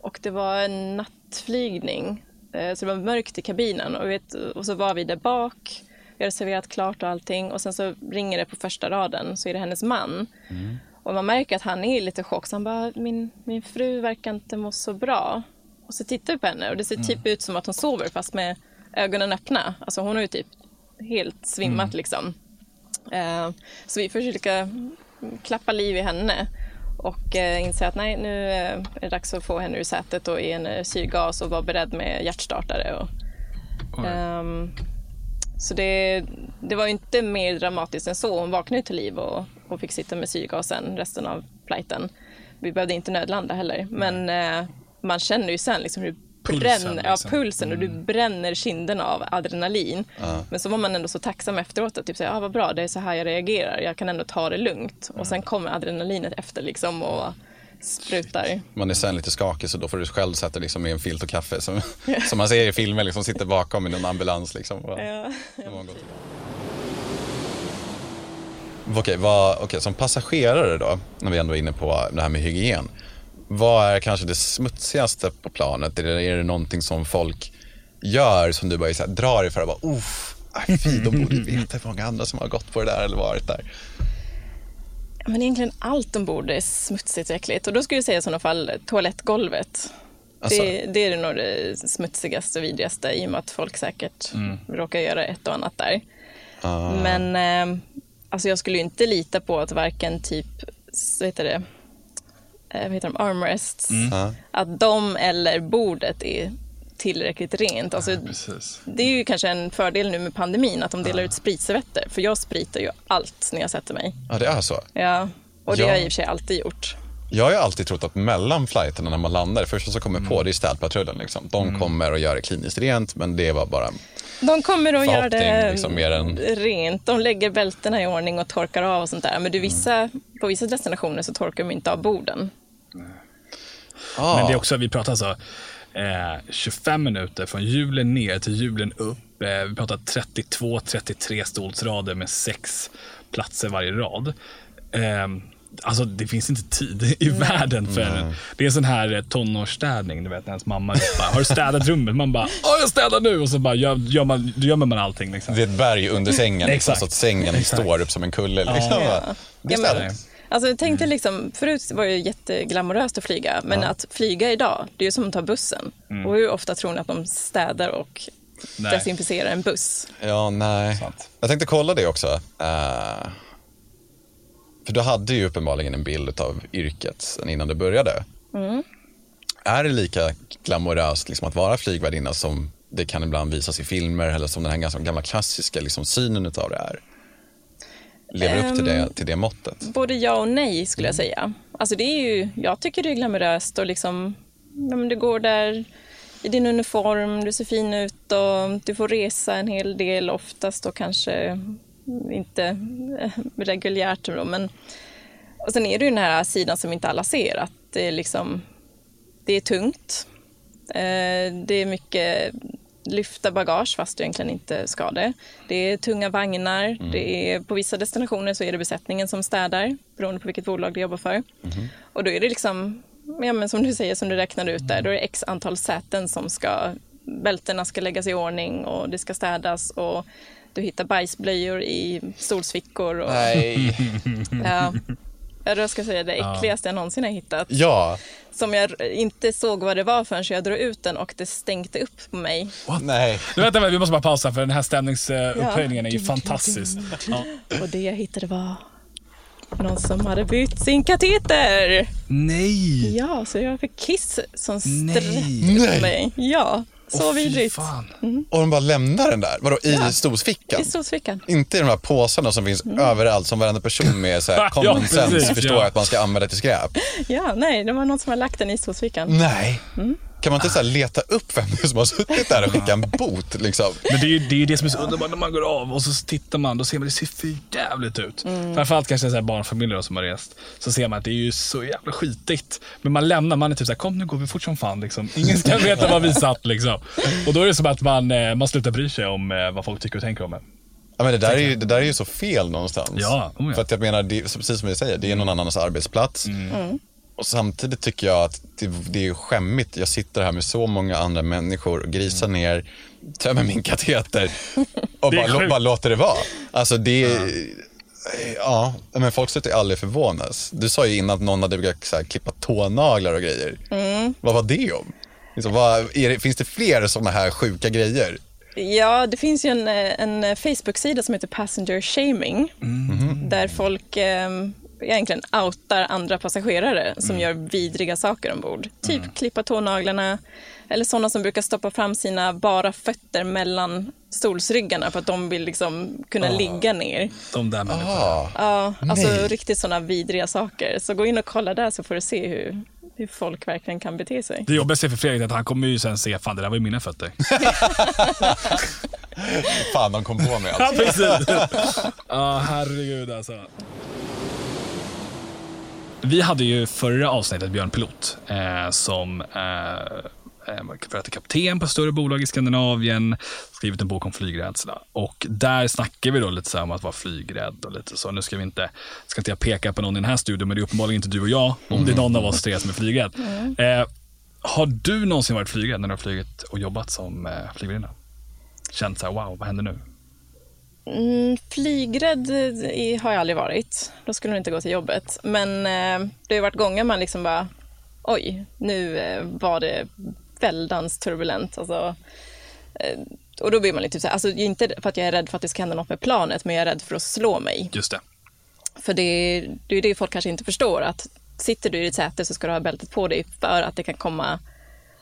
Och det var en nattflygning. Eh, så det var mörkt i kabinen och, vet, och så var vi där bak. Vi hade serverat klart och allting och sen så ringer det på första raden så är det hennes man. Mm. Och man märker att han är lite chock. Så han bara, min, min fru verkar inte må så bra. Och så tittar vi på henne och det ser mm. typ ut som att hon sover fast med ögonen öppna. Alltså hon har ju typ helt svimmat mm. liksom. Uh, så vi försöker klappa liv i henne och uh, inse att nej, nu uh, är det dags att få henne ur sätet och ge henne syrgas och vara beredd med hjärtstartare. Och, um, så det, det var inte mer dramatiskt än så. Hon vaknade till liv och, och fick sitta med syrgasen resten av flighten. Vi behövde inte nödlanda heller. Men man känner ju sen liksom hur pulsen, bränner, liksom. ja, pulsen och du mm. bränner kinderna av adrenalin. Ja. Men så var man ändå så tacksam efteråt att typ säga, ah, vad bra, det är så här jag reagerar, jag kan ändå ta det lugnt. Och sen kommer adrenalinet efter liksom och sprutar. Man är sen lite skakig så då får du själv sätta liksom med en filt och kaffe som, som man ser i filmer, liksom sitter bakom i någon ambulans. Liksom. Och, ja. Okej, vad, okej, som passagerare då, när vi ändå är inne på det här med hygien. Vad är kanske det smutsigaste på planet? Är det, är det någonting som folk gör som du bara så här, drar dig för och bara, uff, fy, de borde veta hur många andra som har gått på det där eller varit där. Men egentligen allt ombord är smutsigt och äckligt. Och då skulle jag säga i sådana fall toalettgolvet. Alltså. Det, det, är nog det smutsigaste och vidrigaste i och med att folk säkert mm. råkar göra ett och annat där. Ah. Men eh, alltså jag skulle inte lita på att varken typ, så heter det, vad heter de, armrests, mm. att de eller bordet är tillräckligt rent. Alltså, ja, det är ju kanske en fördel nu med pandemin att de delar ja. ut spritservetter. För jag spritar ju allt när jag sätter mig. Ja, det är så? Ja, och det ja. har jag i och för sig alltid gjort. Jag har ju alltid trott att mellan flighterna när man landar, det första som kommer mm. på det är städpatrullen. Liksom. De mm. kommer och gör det kliniskt rent, men det var bara de kommer att göra det liksom, än... rent. De lägger bältena i ordning och torkar av och sånt där. Men du, vissa, mm. på vissa destinationer så torkar de inte av borden. Ah. Men det är också, vi pratar alltså eh, 25 minuter från hjulen ner till hjulen upp. Eh, vi pratar 32-33 stolsrader med sex platser varje rad. Eh, Alltså det finns inte tid i mm. världen för mm. Det är en sån här tonårsstädning, du vet när ens mamma bara, har du städat rummet? Man bara, ja jag städar nu och så bara gör, gör man, gömmer man allting. Liksom. Det är ett berg under sängen, liksom, så att sängen Exakt. står upp som en kulle. Liksom. Ja. Det är städat. Alltså jag tänkte liksom, förut var det jätteglamoröst att flyga, men ja. att flyga idag, det är ju som att ta bussen. Mm. Och hur ofta tror ni att de städar och nej. desinficerar en buss? Ja, nej. Sant. Jag tänkte kolla det också. Uh, för du hade ju uppenbarligen en bild av yrket sen innan du började. Mm. Är det lika glamoröst liksom, att vara flygvärdinna som det kan ibland visas i filmer eller som den här ganska gamla klassiska liksom, synen av det är? Lever upp till det, ehm, till det måttet? Både ja och nej skulle jag mm. säga. Alltså det är ju, jag tycker det är glamoröst och liksom, du går där i din uniform, du ser fin ut och du får resa en hel del, oftast och kanske inte eh, reguljärt men och sen är det ju den här sidan som inte alla ser, att det är liksom, det är tungt. Eh, det är mycket lyfta bagage fast du egentligen inte ska det. Det är tunga vagnar. Mm. Det är, på vissa destinationer så är det besättningen som städar beroende på vilket bolag du jobbar för. Mm. Och då är det liksom, ja, men som du säger, som du räknar ut där, då är det x antal säten som ska, bältena ska läggas i ordning och det ska städas och du hittar bajsblöjor i stolsfickor. Och, Nej. ja, jag ska säga det äckligaste ja. jag någonsin har hittat. Ja. Som jag inte såg vad det var förrän jag drog ut den och det stänkte upp på mig. What? Nej. Nu, vänta, vi måste bara pausa för den här stämningsupphöjningen ja. är ju fantastisk. Ja. Och det jag hittade var någon som hade bytt sin kateter. Nej! Ja, så jag fick kiss som sträckte upp mig. Ja. Så oh, vidrigt. Mm. Och de bara lämnar den där? Vadå, i ja. stosfickan? I stosfickan. Inte i de här påsarna som finns mm. överallt som varenda person med så här common ja, sense förstår ja. att man ska använda till skräp. Ja, nej, det var någon som har lagt den i stosfickan. Nej. Mm. Kan man inte så leta upp vem som har suttit där och skickat en bot? Liksom? Men det är ju det, är det som är så underbart när man går av och så tittar man, då ser man det ser för jävligt ut. Mm. Framförallt kanske så här barnfamiljer som har rest. Så ser man att det är ju så jävla skitigt. Men man lämnar, man är typ såhär, kom nu går vi fort som fan. Liksom. Ingen ska veta var vi satt. Liksom. Och då är det som att man, eh, man slutar bry sig om eh, vad folk tycker och tänker om en. Ja, men det, där är ju, det där är ju så fel någonstans. Ja, oh ja. För att jag menar, det, precis som du säger, det är någon annans arbetsplats. Mm. Mm. Och samtidigt tycker jag att det, det är skämmigt. Jag sitter här med så många andra människor och grisar mm. ner, tömmer min kateter och bara, bara, låter det vara. Alltså det ja. Ja, men folk slutar ju aldrig förvånas. Du sa ju innan att någon hade brukat så här, klippa tånaglar och grejer. Mm. Vad var det om? Liksom, vad, det, finns det fler sådana här sjuka grejer? Ja, det finns ju en, en Facebook-sida som heter Passenger Shaming. Mm. Där folk eh, egentligen outar andra passagerare som mm. gör vidriga saker ombord. Typ mm. klippa tånaglarna eller sådana som brukar stoppa fram sina bara fötter mellan stolsryggarna för att de vill liksom kunna oh. ligga ner. De där människorna. Oh. Ja, alltså Nej. riktigt sådana vidriga saker. Så gå in och kolla där så får du se hur, hur folk verkligen kan bete sig. Det jobbigaste för Fredrik är att han kommer ju sen se, fan det där var ju mina fötter. fan, de kom på mig alltså. Ja, precis. Ja, herregud alltså. Vi hade ju förra avsnittet Björn Pilot eh, som eh, för att kapten på ett större bolag i Skandinavien, skrivit en bok om flygrädsla. Och där snackar vi då lite så om att vara flygrädd och lite så. Nu ska vi inte, ska inte jag peka på någon i den här studion, men det är uppenbarligen inte du och jag, om det är någon av oss tre som är flygrädd. Mm. Eh, har du någonsin varit flygrädd när du har flugit och jobbat som eh, flygvärdinna? Känt så här, wow, vad händer nu? Mm, flygrädd har jag aldrig varit. Då skulle jag inte gå till jobbet. Men eh, det har varit gånger man liksom bara, oj, nu eh, var det väldans turbulent. Alltså, eh, och då blir man lite så här, alltså inte för att jag är rädd för att det ska hända något med planet, men jag är rädd för att slå mig. Just det. För det, det är det folk kanske inte förstår, att sitter du i ditt säte så ska du ha bältet på dig för att det kan komma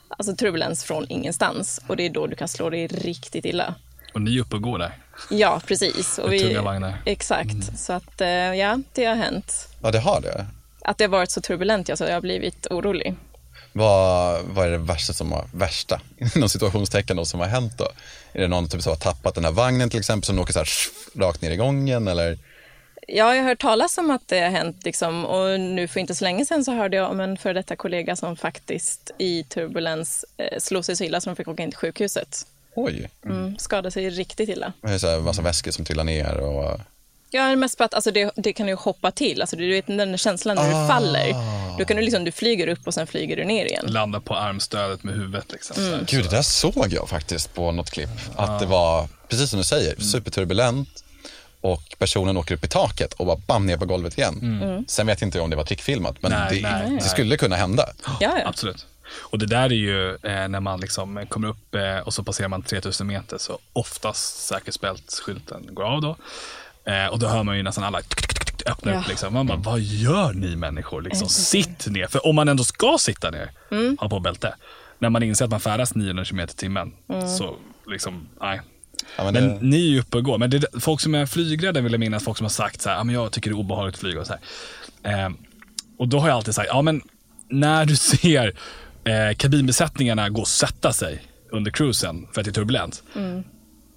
alltså, turbulens från ingenstans och det är då du kan slå dig riktigt illa. Och ni är uppe och går där? Ja, precis. Och vi, tunga vagnar. Exakt. Mm. Så att, eh, ja, det har hänt. Ja, det har det? Att det har varit så turbulent, ja, så jag har blivit orolig. Vad, vad är det värsta som har, värsta, inom situationstecken då, som har hänt då? Är det någon typ som har tappat den här vagnen till exempel som åker så här rakt ner i gången eller? Ja, jag har hört talas om att det har hänt liksom, och nu för inte så länge sedan så hörde jag om en före detta kollega som faktiskt i turbulens eh, slog sig så illa så de fick åka in till sjukhuset. Oj. Mm, skadade sig riktigt illa. Det är så här massa väskor som trillar ner och... Ja, mest på att alltså, det, det kan ju hoppa till. Alltså, du vet den känslan när ah. du faller. Då kan du liksom, du flyger upp och sen flyger du ner igen. Landa på armstödet med huvudet liksom. Mm. Gud, det där såg jag faktiskt på något klipp. Att ah. det var, precis som du säger, mm. superturbulent. och personen åker upp i taket och bara bam ner på golvet igen. Mm. Sen vet jag inte om det var trickfilmat, men Nej, det, nej, det nej. skulle kunna hända. Ja, ja. Absolut. Och det där är ju eh, när man liksom kommer upp eh, och så passerar man 3000 meter så oftast säkerhetsbältsskylten går av då. Eh, och då hör man ju nästan alla öppna Ja. upp. Liksom. Man bara, vad gör ni människor? Liksom, sitt ner. För om man ändå ska sitta ner, Mm. ha på bälte. När man inser att man färdas 900 km i timmen. Mm. Så liksom, nej. Ja, men Men det, ni är ju uppe och går. Men det folk som är flygrädda vill jag minnas, folk som har sagt så här, ah, men jag tycker det är obehagligt att flyga och så här. Eh, och då har jag alltid sagt, ja men när du ser eh, kabinbesättningarna gå och sätta sig under cruisen för att det är turbulent.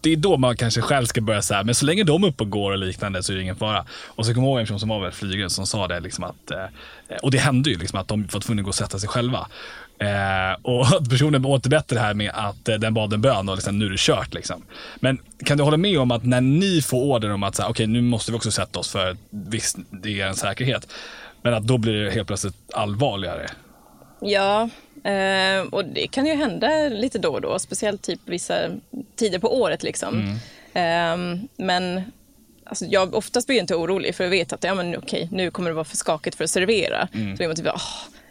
Det är då man kanske själv ska börja säga, men så länge de är uppe och går och liknande så är det ingen fara. Och så kommer jag ihåg en person som var väl flygare som sa det, liksom att, eh, och det hände ju liksom att de var tvungna att gå och sätta sig själva. Eh, och personen återberättade det här med att eh, den bad en bön och liksom, nu är det kört. Liksom. Men kan du hålla med om att när ni får order om att så här, okej, nu måste vi också sätta oss för visst, det är en säkerhet. Men att då blir det helt plötsligt allvarligare. Ja, eh, och det kan ju hända lite då och då, speciellt typ vissa tider på året. Liksom. Eh, men alltså, jag oftast blir jag inte orolig för jag vet att ja, men, okej, nu kommer det vara för skakigt för att servera. Så blir man typ, åh,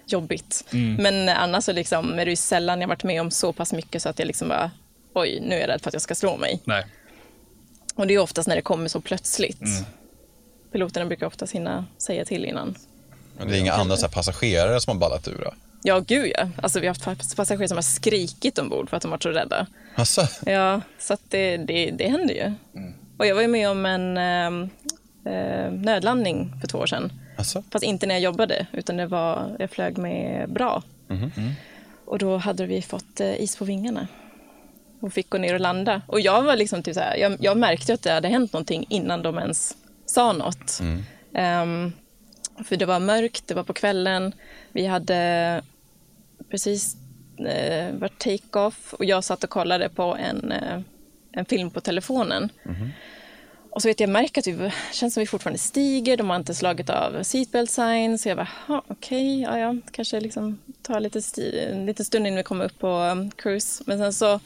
jobbigt. Men annars så liksom, är det ju sällan jag varit med om så pass mycket så att jag liksom bara, oj, nu är jag rädd för att jag ska slå mig. Nej. Och det är oftast när det kommer så plötsligt. Piloterna brukar oftast hinna säga till innan. men det är inga andra så här, passagerare som har ballat ur då? Ja, gud ja. Alltså, vi har haft passagerare som har skrikit ombord för att de varit så rädda. Alltså, Ja, så det, det, det händer ju. Och jag var ju med om en ehm, eh, nödlandning för två år sedan. alltså. Fast inte när jag jobbade, utan det var, jag flög med bra. Och då hade vi fått eh, is på vingarna. Och fick gå ner och landa. Och jag var liksom typ så här, jag, jag märkte att det hade hänt någonting innan de ens sa något. Ehm, för det var mörkt, det var på kvällen. Vi hade precis eh, varit take-off och jag satt och kollade på en, eh, en film på telefonen. Och så vet jag, jag märker att vi känns som vi fortfarande stiger. De har inte slagit av seatbelt sign. Så jag bara, "Ha, okej, ja, ja, kanske liksom tar lite, liten stund innan vi kommer upp på um, cruise. Men sen så,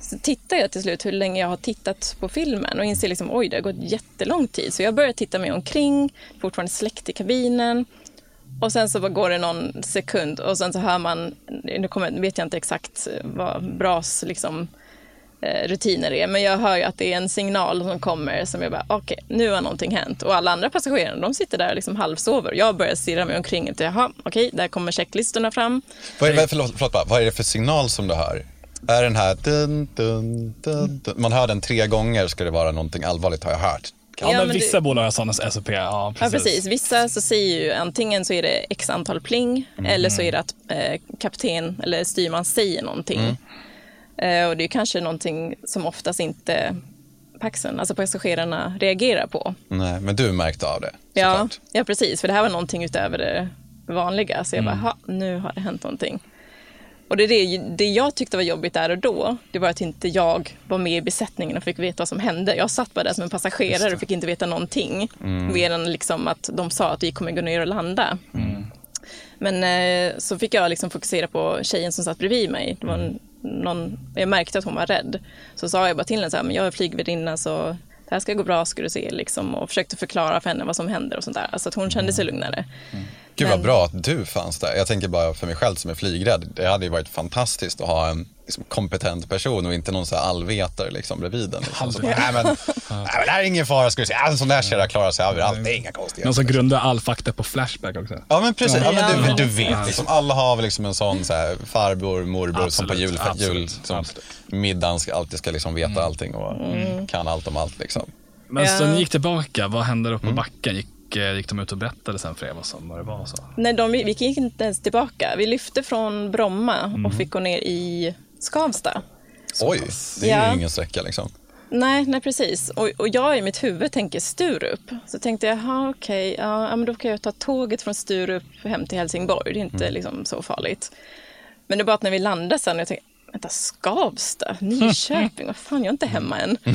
så tittar jag till slut hur länge jag har tittat på filmen och inser liksom, oj, det har gått jättelång tid. Så jag börjar titta mig omkring, fortfarande släckt i kabinen. Och sen så går det någon sekund och sen så hör man, nu kommer, vet jag inte exakt vad BRAS liksom, eh, rutiner är, men jag hör ju att det är en signal som kommer som jag bara, okej, nu har någonting hänt. Och alla andra passagerare, de sitter där och liksom halvsover. Jag börjar stirra mig omkring och jaha, okej, där kommer checklistorna fram. Vad är, förlåt, förlåt bara, vad är det för signal som du hör? Är den här dun, dun, dun, dun. Man hör den tre gånger ska det vara någonting allvarligt har jag hört. Ja, Ja, men men vissa det- bolag har sådana SOP. Ja, Ja, precis. precis. Vissa så säger ju antingen så är det x antal pling eller så är det att eh, kapten eller styrman säger någonting. Eh, och det är kanske någonting som oftast inte paxen, alltså passagerarna reagerar på. Nej, men du märkte av det Ja, ja, precis. För det här var någonting utöver det vanliga. Så jag bara, "Ha, nu har det hänt någonting. Och det, det, det jag tyckte var jobbigt där och då, det var att inte jag var med i besättningen och fick veta vad som hände. Jag satt bara där som en passagerare och fick inte veta någonting. Mer än liksom att de sa att vi kommer gå ner och landa. Men eh, så fick jag liksom fokusera på tjejen som satt bredvid mig. Det var en, någon, jag märkte att hon var rädd. Så sa jag bara till henne så här, men jag är flygvärdinna så det här ska gå bra ska du se. Liksom, och försökte förklara för henne vad som händer och sånt där. Alltså att hon kände sig lugnare. Gud vad bra att du fanns där. Jag tänker bara för mig själv som är flygrädd. Det hade ju varit fantastiskt att ha en liksom, kompetent person och inte någon så här allvetare liksom, bredvid en. Liksom. Så nej, men, nej men det här är ingen fara, ska du se. En sån där kärra klarar sig överallt, det är inga Någon konstigheter. som grundar all fakta på Flashback också. Ja men precis, ja, men du, du vet, liksom, alla har väl liksom en sån så här, farbror, morbror som på Absolut, jul, absolut, jul liksom, absolut. middagen ska, alltid ska liksom veta allting och kan allt om allt. Liksom. Men så ni gick tillbaka, vad hände då på backen? Gick, eh, gick de ut och berättade sen för er vad, som, vad det var? och Så? Nej, de, vi gick inte ens tillbaka. Vi lyfte från Bromma och fick gå ner i Skavsta. Oj, det är Ja. ju ingen sträcka liksom. Nej, nej precis. Och, och jag i mitt huvud tänker Sturup. Så tänkte jag, jaha okej, ja, ja, men då kan jag ta tåget från Sturup hem till Helsingborg. Det är inte liksom så farligt. Men det är bara att när vi landade sen, jag tänkte, vänta, Skavsta, Nyköping, vad fan, jag är inte hemma än.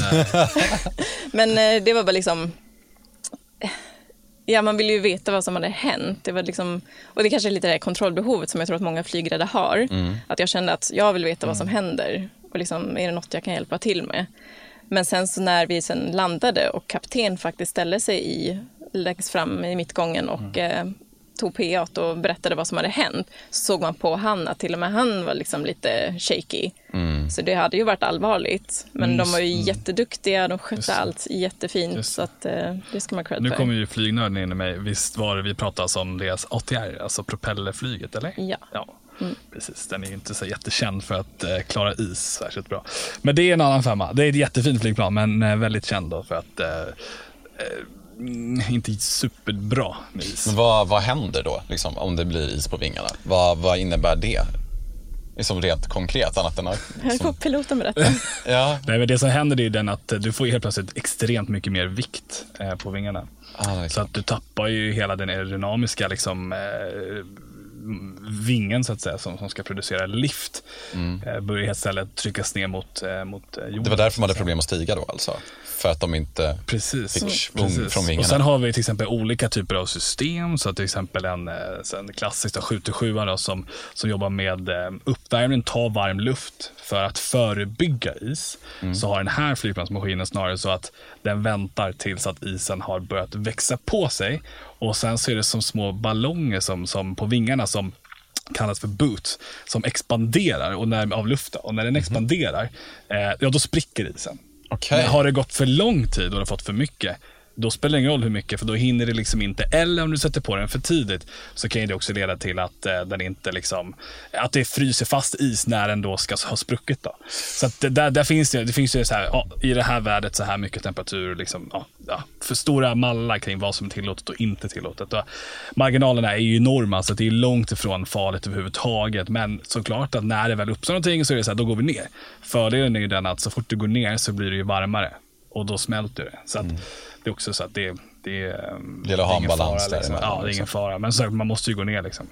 men eh, det var bara liksom, ja man vill ju veta vad som hade hänt. Det var liksom, och det kanske är lite det kontrollbehovet som jag tror att många flygrädda har. Att jag kände att jag vill veta vad som händer och liksom, är det något jag kan hjälpa till med. Men sen så när vi sen landade och kapten faktiskt ställde sig i, längst fram i mittgången och mm. eh, tog PA och berättade vad som hade hänt så såg man på han att till och med han var liksom lite shaky. Mm. Så det hade ju varit allvarligt. Men mm. de var ju mm. jätteduktiga, de skötte allt jättefint. Så att, eh, det ska man cred Nu kommer ju flygnörden in i mig. Visst var det vi pratade om deras ATR, alltså propellerflyget, eller? Ja. ja. Mm. Precis, den är ju inte så jättekänd för att eh, klara is särskilt bra. Men det är en annan femma. Det är ett jättefint flygplan, men eh, väldigt känd för att eh, eh inte superbra med is. Men vad, vad händer då liksom, om det blir is på vingarna? Vad, vad innebär det? Liksom rent konkret annat än att... Här får piloten berätta. ja. Nej, men det som händer är den att du får helt plötsligt extremt mycket mer vikt eh, på vingarna. Ah, så att du tappar ju hela den aerodynamiska liksom, eh, vingen så att säga, som, som ska producera lift mm. eh, börjar istället tryckas ner mot, eh, mot jorden. Det var därför man hade problem att stiga då alltså? för att de inte precis. fick svung från vingarna. Och sen har vi till exempel olika typer av system. Så till exempel en, eh, en klassisk 727 som, som jobbar med eh, uppvärmning, ta varm luft för att förebygga is. Mm. Så har den här flygplansmaskinen snarare så att den väntar tills att isen har börjat växa på sig. Och sen så är det som små ballonger som, som på vingarna som kallas för boots, som expanderar och när, av luften. Och när den mhm. expanderar, eh, ja då spricker isen. Okay. Men har det gått för lång tid och du har fått för mycket, då spelar det ingen roll hur mycket, för då hinner det liksom inte. Eller om du sätter på den för tidigt, så kan det också leda till att eh, den inte liksom, att det fryser fast is när den då ska ha spruckit. Då. Så att det, där, där finns det, det finns ju så här, ja, i det här värdet så här mycket temperatur, liksom, ja, ja, för stora mallar kring vad som är tillåtet och inte tillåtet. Och marginalerna är ju enorma, så det är långt ifrån farligt överhuvudtaget. Men såklart att när det väl uppstår någonting så är det så här, då går vi ner. Fördelen är ju den att så fort du går ner så blir det ju varmare och då smälter det. Så att, mm det är också så att det, det, det gäller att ha en balans fara, liksom. Ja, det är ingen fara. Men så, man måste ju gå ner liksom.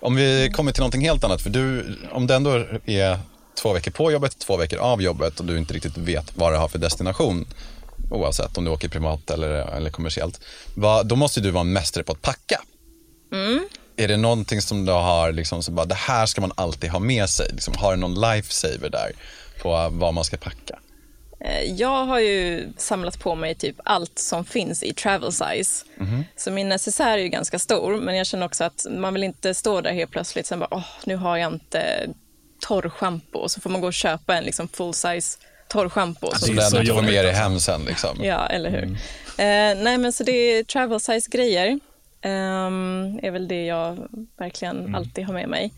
Om vi kommer till någonting helt annat, för du, om det ändå är två veckor på jobbet, två veckor av jobbet och du inte riktigt vet vad det har för destination, oavsett om du åker privat eller, eller kommersiellt, va, då måste du vara en mästare på att packa. Mm. Är det någonting som du har, liksom, så bara, det här ska man alltid ha med sig? Liksom, har du någon lifesaver där på vad man ska packa? Eh, jag har ju samlat på mig typ allt som finns i travel size. Mm. Så min necessär är ju ganska stor, men jag känner också att man vill inte stå där helt plötsligt och bara, åh, nu har jag inte torrschampo. Så får man gå och köpa en liksom full size torrschampo. Alltså, som du ändå får med dig hem sen. Liksom. Ja, eller hur. Mm. Eh, nej, men så det är travel size grejer. Um, är väl det jag verkligen mm. alltid har med mig.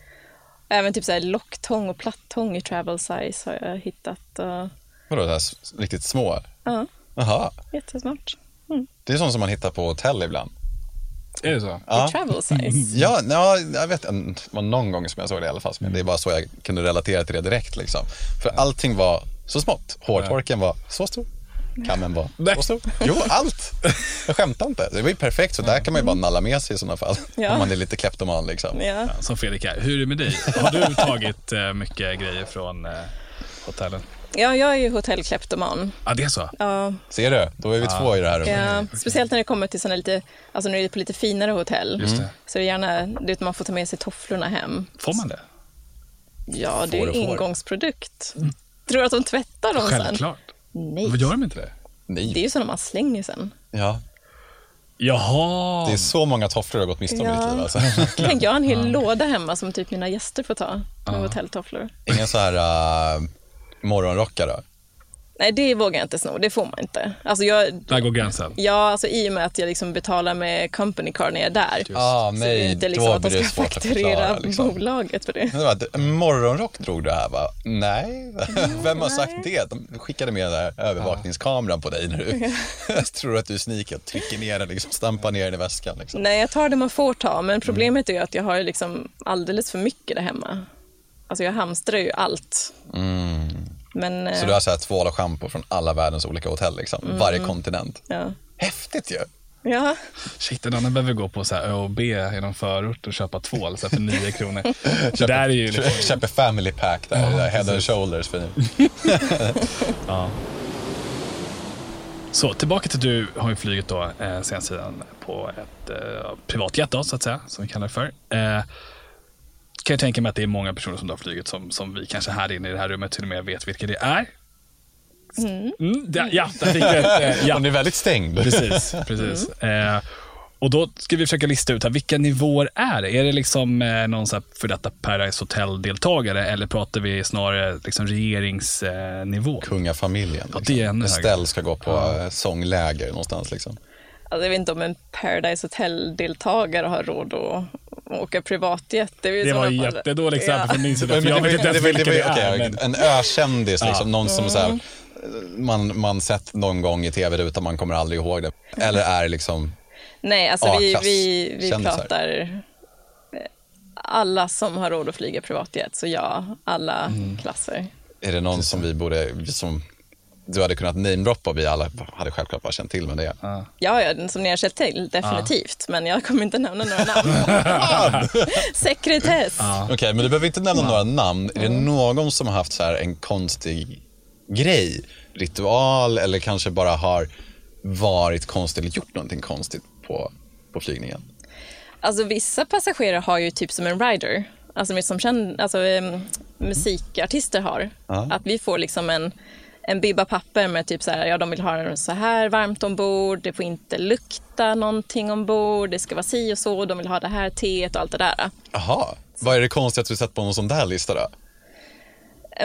Även typ så här locktång och plattång i travel size har jag hittat. Uh, Vadå, det här riktigt små? Ja. Jaha. Jättesmart. Mm. Det är sånt som man hittar på hotell ibland. Är det så? Ja. travel size? Ja, ja, jag vet Det var någon gång som jag såg det i alla fall. Men det är bara så jag kunde relatera till det direkt. Liksom. För allting var så smått. Hårtorken var så stor. Kammen var så stor. Jo, allt. Jag skämtar inte. Det var ju perfekt. Så där kan man ju bara nalla med sig i sådana fall. Ja. Om man är lite kleptoman. Liksom. Ja. Ja, som Fredrik är. Hur är det med dig? Har du tagit eh, mycket grejer från eh, hotellen? Ja, jag är ju hotellkleptoman. Ja, det är så? Ja. Ser du? Då är vi ja. två i det här rummet. Ja, speciellt när det kommer till såna lite, alltså när det är på lite finare hotell. Just det. Så är det gärna, det man får ta med sig tofflorna hem. Får man det? Ja, det är en ingångsprodukt. Mm. Tror du att de tvättar dem Självklart. sen? Självklart. Nej. Vad gör de inte det? Nej. Det är ju sådana man slänger sen. Ja. Jaha. Det är så många tofflor du har gått miste om ja. i ditt liv. Alltså. Tänk, jag har en hel ja. låda hemma som typ mina gäster får ta med ja. hotelltofflor. Inga så här uh, morgonrockar? Nej, det vågar jag inte sno. Det får man inte. Alltså jag, där går gränsen? Ja, alltså i och med att jag liksom betalar med company card när jag är där. Ah, nej, så det är inte liksom att de ska fakturera liksom. bolaget för det. det morgonrock drog du här va? Nej, vem har sagt det? De skickade med den där övervakningskameran på dig när du jag tror att du sneakar och trycker ner den, liksom, stampar ner den i väskan. Liksom. Nej, jag tar det man får ta, men problemet mm. är att jag har liksom alldeles för mycket där hemma. Alltså jag hamstrar ju allt. Mm. Men, så du har så här tvål och schampo från alla världens olika hotell, liksom. Mm. varje kontinent. Ja. Häftigt ju! Ja. Shit, en annan behöver gå på så här ÖoB i någon förort och köpa tvål så för nio kronor. köper, där är ju liksom... köper family pack där, ja, där head and shoulders. För ja. Så tillbaka till du har ju flugit då eh, sen sidan på ett eh, privatjet då, så att säga, som vi kallar det för. Eh, kan jag tänka mig att det är många personer som har flugit som, som vi kanske här inne i det här rummet till och med vet vilka det är. Mm, ja, ja, där fick ett, eh, ja. Hon är väldigt stängd. Precis, precis. Eh, och då ska vi försöka lista ut här, vilka nivåer är det? Är det liksom eh, någon för detta Paradise Hotel-deltagare eller pratar vi snarare liksom regeringsnivå? Kungafamiljen. Ja, det är ännu högre. Estelle ska gå på ja. sångläger någonstans. Liksom. Alltså, jag vet inte om en Paradise Hotel-deltagare har råd att åka privatjet. Det, det var ett jättedåligt exempel ja. från min sida, för jag vet inte ens vilka det är. Men... En ökändis, liksom, någon som så här, man, man sett någon gång i tv-rutan, man kommer aldrig ihåg det. Eller är det liksom Nej, alltså vi, vi, vi pratar alla som har råd att flyga privatjet, så ja, alla mm. klasser. Är det någon som vi borde, som du hade kunnat namedroppa och vi alla hade självklart bara känt till med det? Ja, ja som ni har känt till, definitivt. Ja. Men jag kommer inte nämna några namn. Sekretess. Ja. Okej, okay, men du behöver inte nämna några namn. Är det någon som har haft så en konstig grej, ritual eller kanske bara har varit konstig eller gjort någonting konstigt på, på flygningen? Alltså vissa passagerare har ju typ som en rider, alltså som känd, alltså, um, musikartister har. Att vi får liksom en, en bibba papper med typ så här, ja de vill ha det så här varmt ombord, det får inte lukta någonting ombord, det ska vara si och så, de vill ha det här teet och allt det där. Jaha, vad är det konstigaste du sett på någon sån där lista då?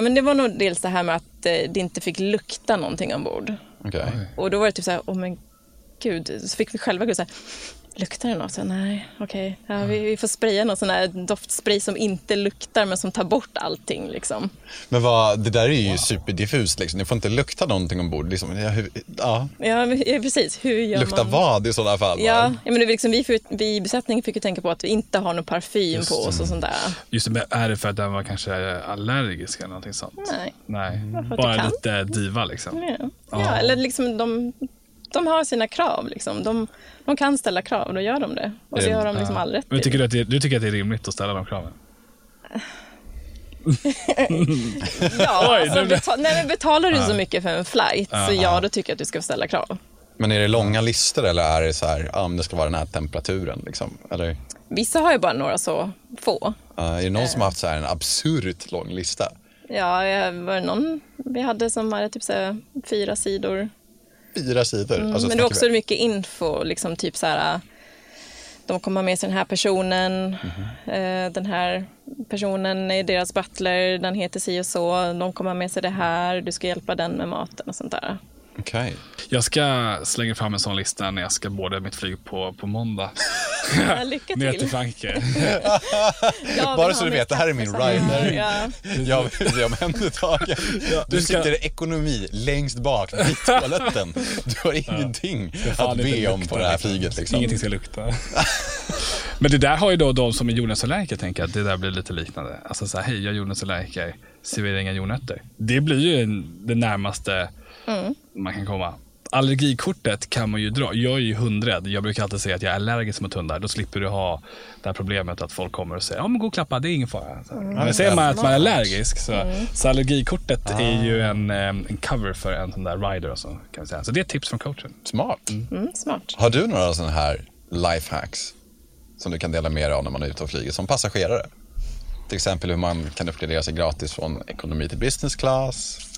Men det var nog dels det här med att eh, det inte fick lukta någonting ombord. Okay. Och då var det typ så här, oh men gud, så fick vi själva gå så här, Luktar det något? Så, nej, okej. Okay. Ja, vi, vi, får spraya någon sån här doftspray som inte luktar men som tar bort allting. Liksom. Men vad, det där är ju wow. superdiffust. Liksom. Det får inte lukta någonting ombord. Liksom. Ja, hur, ja. ja, precis. Hur gör Lukta man? vad i sådana fall? Ja, ja men det liksom, vi, vi i besättningen fick ju tänka på att vi inte har någon parfym Just, på oss och sånt där. Just det, är det för att den var kanske allergisk eller någonting sånt? Nej. Nej. Bara lite diva liksom? Ja, ja eller liksom de de har sina krav. Liksom. De, de kan ställa krav, och då gör de det. Och så gör de liksom all rätt Men tycker du, att det, du tycker att det är rimligt att ställa de kraven? ja, Oj, alltså, betal, nej, betalar du så mycket för en flight, så ja, då tycker jag att du ska ställa krav. Men är det långa listor eller är det så här, ja, det ska vara den här temperaturen? Liksom? Eller? Vissa har ju bara några så få. Uh, är det någon som har haft så här en absurt lång lista? Ja, var det någon vi hade som hade typ så här, fyra sidor fyra sidor. Mm, alltså, men det är också mycket info, liksom typ så här, de kommer ha med sig den här personen, mm. eh, den här personen är deras butler, den heter si och så, de kommer ha med sig det här, du ska hjälpa den med maten och sånt där. Okay. Jag ska slänga fram en sån lista när jag ska båda mitt flyg på, på måndag. Ja, lycka till. Ner till Frankrike. Bara så du vet, det här är min rider. Ja. Jag blir omhändertagen. Ja, du ska... sitter i ekonomi längst bak vid toaletten. Du har ingenting att be om på det här flyget. Liksom. Ingenting ska lukta. Men det där har ju då de som är jordnötsallergiker allergiker tänker att det där blir lite liknande. Alltså så här, hej jag är jordnötsallergiker, servera inga jordnötter. Det blir ju det närmaste mm. man kan komma. Allergikortet kan man ju dra. Jag är ju hundrädd. Jag brukar alltid säga att jag är allergisk mot hundar. Då slipper du ha det här problemet att folk kommer och säger ja men gå och klappa, det är ingen fara. Mm. Men säger man att man är allergisk så, mm. så allergikortet ah. är ju en, en cover för en sån där rider. Och så, kan vi säga. så det är tips från coachen. Smart. Mm. mm. smart. Har du några sådana här lifehacks som du kan dela med dig av när man är ute och flyger som passagerare? Till exempel hur man kan uppgradera sig gratis från ekonomi till business class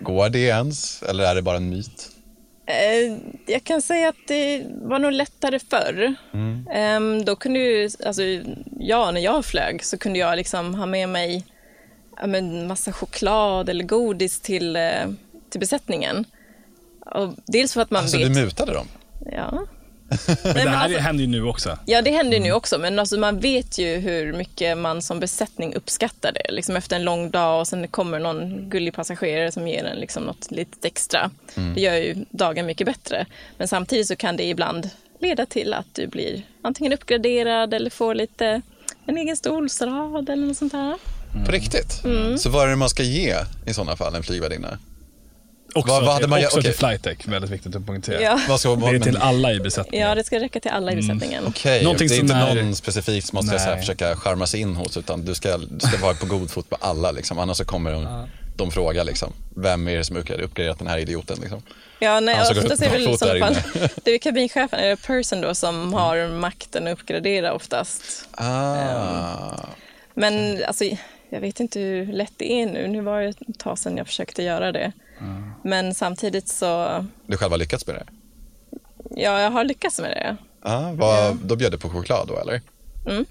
Går det ens, eller är det bara en myt? Eh, jag kan säga att det var nog lättare förr. Mm. Ehm, då kunde ju, alltså, ja, när jag flög så kunde jag liksom ha med mig men massa choklad eller godis till, eh, till besättningen. Och dels för att man alltså, vet... du mutade dem? Ja. Men det här alltså, händer ju nu också. Ja, det händer ju mm. nu också. Men alltså, man vet ju hur mycket man som besättning uppskattar det. Liksom efter en lång dag och sen kommer någon gullig passagerare som ger en liksom något litet extra. Mm. Det gör ju dagen mycket bättre. Men samtidigt så kan det ibland leda till att du blir antingen uppgraderad eller får lite en egen stolsrad eller något sånt där. Mm. På riktigt? Mm. Så vad är det man ska ge i sådana fall, en flygvärdinna? Också, vad, vad hade man, också okay. till flightech, väldigt viktigt att poängtera. Ja. Vad ska, det är till alla i besättningen. Ja, det ska räcka till alla i mm. besättningen. Mm. Okej, okay. det är inte är... någon specifikt som måste jag försöka charma sig in hos, utan du ska, du ska vara på god fot med alla. Liksom. Annars så kommer de, ja. de fråga, liksom, vem är det som har uppgraderat den här idioten? Liksom. Ja, nej, alltså, oftast är det väl i sådana fall, det är kabinchefen, eller person då, som mm. har makten att uppgradera oftast. Ah. Um, men alltså, jag vet inte hur lätt det är nu. Nu var det ett tag sedan jag försökte göra det. Men samtidigt så, Du själv har lyckats med det? ja, jag har lyckats med det. Ja, vad, Då bjöd du på choklad då eller? Mm.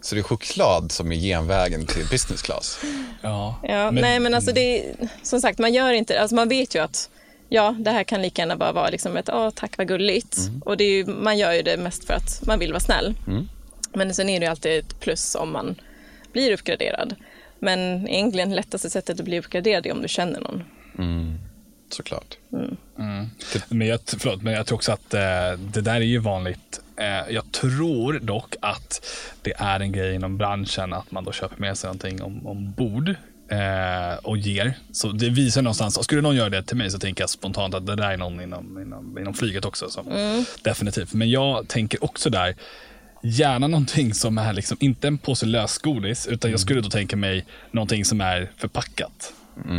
Så det är choklad som är genvägen till business class? Ja. Ja, nej men alltså det är, som sagt man gör inte, alltså man vet ju att ja det här kan lika gärna bara vara liksom ett åh tack vad gulligt och det är ju, man gör ju det mest för att man vill vara snäll. Men sen är det ju alltid ett plus om man blir uppgraderad. Men egentligen lättaste sättet att bli uppgraderad är om du känner någon. Såklart. Men jag, förlåt, men jag tror också att eh, det där är ju vanligt. Eh, jag tror dock att det är en grej inom branschen att man då köper med sig någonting om, ombord eh, och ger. Så det visar någonstans, och skulle någon göra det till mig så tänker jag spontant att det där är någon inom, inom, inom flyget också. Som, Definitivt. Men jag tänker också där, gärna någonting som är liksom, inte en påse lösgodis, utan jag skulle då tänka mig någonting som är förpackat.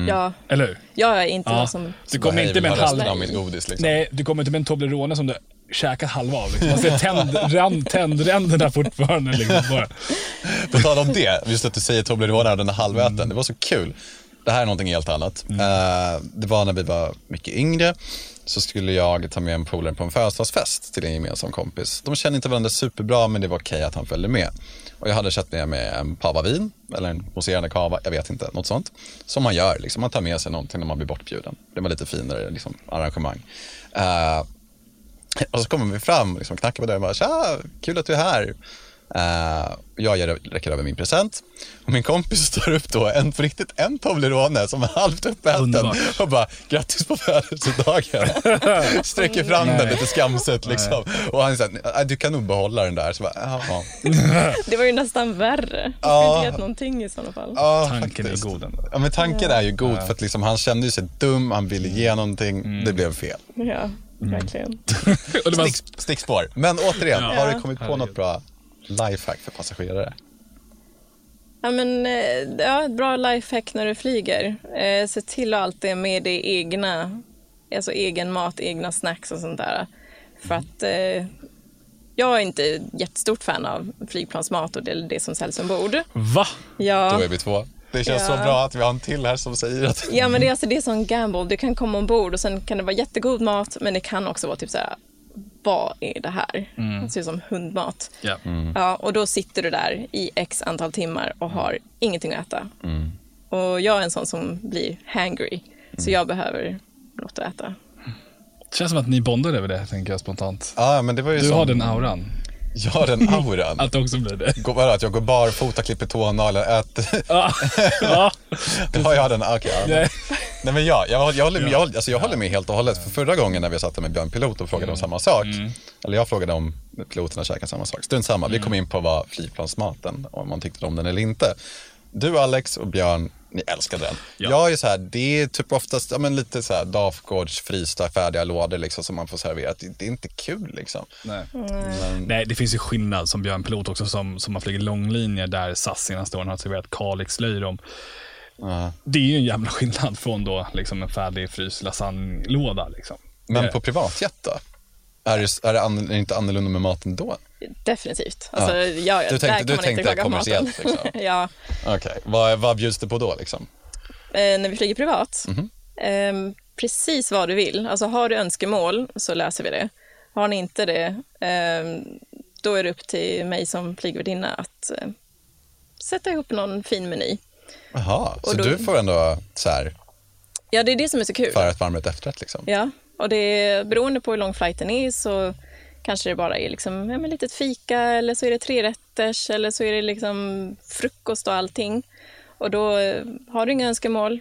Ja, Eller hur? jag är inte Ja. någon som... Du kommer inte med en ha halv... av mitt godis liksom. Nej, du kommer inte med en Toblerone som du käkat halva av. Liksom. Man ser tänd, tändränderna fortfarande. Liksom, bara. På tal om det, just att du säger Toblerone och den är halväten, det var så kul. Det här är någonting helt annat. Eh, det var när vi var mycket yngre, så skulle jag ta med en polare på en födelsedagsfest till en gemensam kompis. De kände inte varandra superbra, men det var okej att han följde med. Och jag hade köpt med mig en pava vin, eller en mousserande cava, jag vet inte, något sånt. Som man gör, liksom. man tar med sig någonting när man blir bortbjuden. Det var lite finare liksom, arrangemang. Uh, och så kommer vi fram, liksom, knackar på dörren och bara “Tja, kul att du är här”. Eh, jag ger, räcker över min present och min kompis står upp då, en, på riktigt en Toblerone som är halvt uppäten och bara “grattis på födelsedagen”. Sträcker fram den lite skamset liksom. Och han säger “du kan nog behålla den där”. Så bara, “Jaha”. Det var ju nästan värre. Du Ja. skulle inte gett någonting i sådana fall. Ja, Tanken är faktiskt. god ändå. Ja, men tanken är ju god för att liksom, han kände sig dum, han ville ge någonting, det blev fel. Ja, verkligen. Och det var, Stick, stickspår. Men återigen, Ja. har du kommit på något bra lifehack för passagerare? Ja, men, eh, ja, ett bra lifehack när du flyger. Eh, se till att alltid ha med dig egna, alltså egen mat, egna snacks och sånt där. För att eh, jag är inte jättestort fan av flygplansmat och det, det som säljs ombord. va? Ja, Då är vi två. Det känns Ja. så bra att vi har en till här som säger att... ja men det är, alltså, det är sån gamble. Du kan komma ombord och sen kan det vara jättegod mat men det kan också vara typ så här, vad är det här? Det ser ut som hundmat. Ja. Ja, och då sitter du där i x antal timmar och har ingenting att äta. Och jag är en sån som blir hangry, så jag behöver något att äta. Det känns som att ni bondar över det, tänker jag spontant. Ja, men det var ju Du som... har den auran. Jag har den auran. Att också blir det. Går, vadå, att jag går barfota, klipper tånaglar, äter... Ja. ja. Ja, jag har den. Okej, ja. Nej. Nej men ja, jag, jag, håller, jag, alltså jag håller med helt och hållet. För förra gången när vi satt med Björn Pilot och frågade om samma sak, eller jag frågade om piloterna käkade samma sak, strunt samma. Vi kom in på vad flygplansmaten, om man tyckte om den eller inte. Du Alex och Björn, ni älskade den. Ja. Jag är så här, det är typ oftast ja, men lite så här Dafgårds frysta färdiga lådor liksom, som man får serverat. Det, det är inte kul liksom. Nej. Men, Nej, det finns ju skillnad som Björn Pilot också som, som har flugit långlinjer där SAS senaste åren har serverat Kalix löjrom. ja. Det är ju en jävla skillnad från då liksom en färdig fryst lasagnelåda. Liksom. men på privatjet då? Är det, är, det an, är inte annorlunda med maten då? Definitivt. Alltså, ja. Ja, Du tänkte- du tänkte inte kommersiellt, liksom. ja. Okej, vad, vad bjuds det på då liksom? Eh, när vi flyger privat, eh, precis vad du vill. Alltså har du önskemål så löser vi det. Har ni inte det, eh, då är det upp till mig som flygvärdinna att eh, sätta ihop någon fin meny. Jaha, så då- du får ändå så här, Ja, det är det som är så kul. förrätt, varmrätt, efterrätt liksom? Ja, och det är, beroende på hur lång flighten är så kanske det bara är liksom, ja, men litet fika eller så är det tre rätters eller så är det liksom frukost och allting. Och då eh, har du inga önskemål,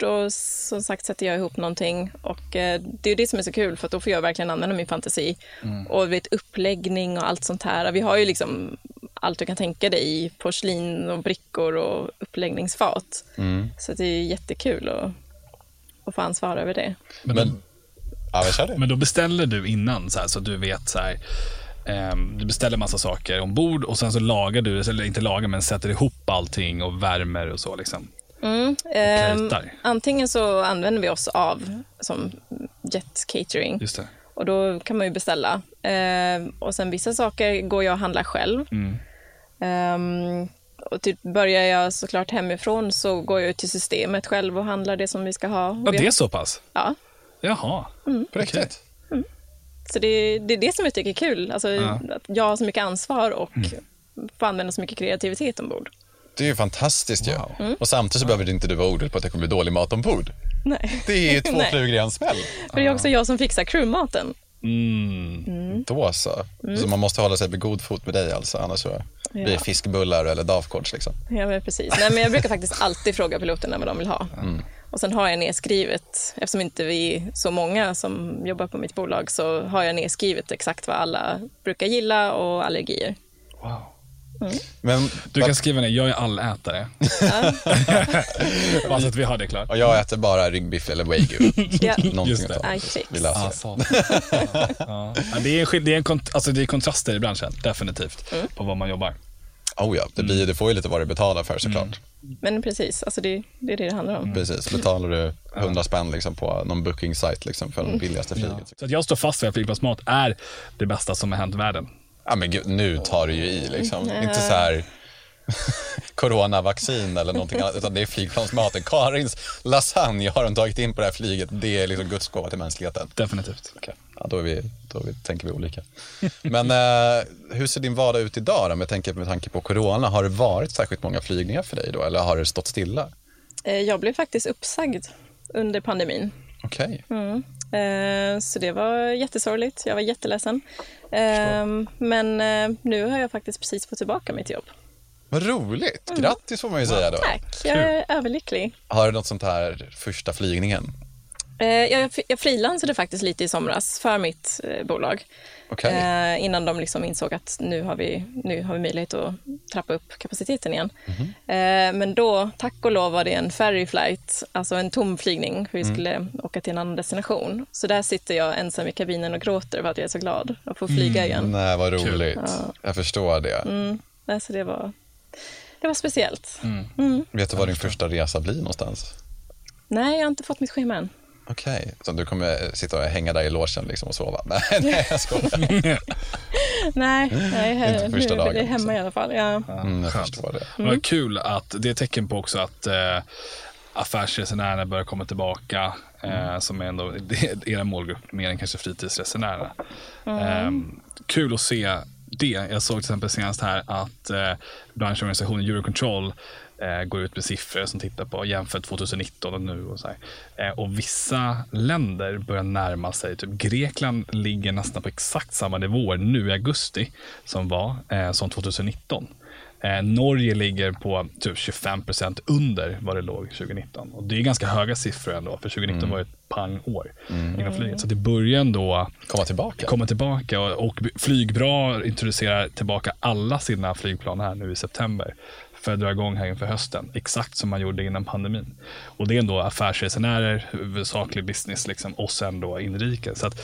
då som sagt sätter jag ihop någonting och eh, det är det som är så kul för att då får jag verkligen använda min fantasi. Och vet, uppläggning och allt sånt här. Vi har ju liksom allt du kan tänka dig i porslin och brickor och uppläggningsfat. Så det är jättekul att, att få ansvar över det. Men, ja, men kör det. Men då beställer du innan så, här, så att du vet så här. ehm, du beställer massa saker ombord och sen så lagar du, eller inte lagar men sätter ihop allting och värmer och så liksom. Mm, plejtar. antingen så använder vi oss av som Jet Catering Just det. och då kan man ju beställa. Ehm, och sen vissa saker går jag och handlar själv. Mm. Ehm, och typ börjar jag såklart hemifrån så går jag till systemet själv och handlar det som vi ska ha. Ja, det är så pass? Ja. Jaha. På riktigt? Så det, det är det som jag tycker är kul. Alltså, Ja. att jag har så mycket ansvar och får använda så mycket kreativitet ombord. Det är ju fantastiskt ju. Mm. Och samtidigt så behöver inte du vara orolig på att det kommer bli dålig mat ombord. Nej. Det är ju två flugor i en smäll. För det är också jag som fixar crewmaten. Mm. Då så. Så man måste hålla sig på god fot med dig alltså, annars så blir det Ja. fiskbullar eller davkorts liksom. Ja, men precis. Nej, men jag brukar faktiskt alltid fråga piloterna vad de vill ha. Och sen har jag nedskrivet, eftersom inte vi är så många som jobbar på mitt bolag, så har jag nedskrivet exakt vad alla brukar gilla och allergier. Wow. Men Du kan skriva ner, jag är allätare. Bara så att vi har det klart. och jag äter bara ryggbiff eller wagyu. Ja. Någonting Just det. I fix. Vi löser det. Alltså. ja. Ja, det, är, skill- det, är en kont- alltså det är kontraster i branschen, definitivt, på vad man jobbar. Oh ja, det, blir, det får ju lite vad du betalar för såklart. Men precis, alltså det, det är det det handlar om. Precis, betalar du 100 spänn liksom på någon booking site liksom för Mm. det billigaste flyget. Så att jag står fast vid att flygplansmat är det bästa som har hänt världen. Ja men gud, nu tar du ju i liksom. Inte så här coronavaccin eller någonting annat, utan det är flygplansmaten. Karins lasagne har de tagit in på det här flyget. Det är liksom Guds gåva till mänskligheten. Definitivt. Okej, Ja, då, är vi, då är vi, tänker vi olika. Men eh, hur ser din vardag ut idag då? Med, tanke, med tanke på corona, har det varit särskilt många flygningar för dig då? Eller har det stått stilla? Eh, Jag blev faktiskt uppsagd under pandemin. Okej. Eh, Så det var jättesorgligt. Jag var jätteledsen. Eh, Men nu har jag faktiskt precis fått tillbaka mitt jobb. Vad roligt! Grattis får man ju säga då. Tack, jag är överlycklig. Har du något sånt här första flygningen? Eh, Jag, jag frilansade faktiskt lite i somras för mitt eh, bolag. Okej. Eh, innan de liksom insåg att nu har, vi, nu har vi möjlighet att trappa upp kapaciteten igen. Eh, men då, tack och lov, var det en ferry flight, alltså en tom flygning. För vi skulle åka till en annan destination. Så där sitter jag ensam i kabinen och gråter för att jag är så glad att få flyga igen. Nej, vad roligt. Jag förstår det. Mm. Nej, så det var, det var speciellt. Vet du var din första resa blir någonstans? Nej, jag har inte fått mitt schema än. Okej, så du kommer sitta och hänga där i logen liksom och sova? Nej, nej jag skojar. Nej, nej Inte nu första är det dagen, hemma i alla fall. Ja. Mm, jag Skönt. förstår det. Det var kul att det är ett tecken på också att eh, affärsresenärerna börjar komma tillbaka. Eh, som är ändå det är era målgrupp, mer än kanske fritidsresenärerna. Eh, kul att se det. Jag såg till exempel senast här att eh, branschorganisationen Eurocontrol går ut med siffror som tittar på jämfört 2019 och nu. Och, så här. Eh, och vissa länder börjar närma sig. Typ Grekland ligger nästan på exakt samma nivåer nu i augusti som var eh, som 2019. Eh, Norge ligger på typ 25 procent under vad det låg 2019. Och det är ganska höga siffror ändå, för 2019 var ju ett pangår inom flyget. Så det börjar ändå Komma tillbaka. komma tillbaka och, och Flygbra introducerar tillbaka alla sina flygplan här nu i september för att dra igång här inför hösten, exakt som man gjorde innan pandemin. Och det är ändå affärsresenärer, huvudsaklig business liksom, och sen då inrikes. Så att,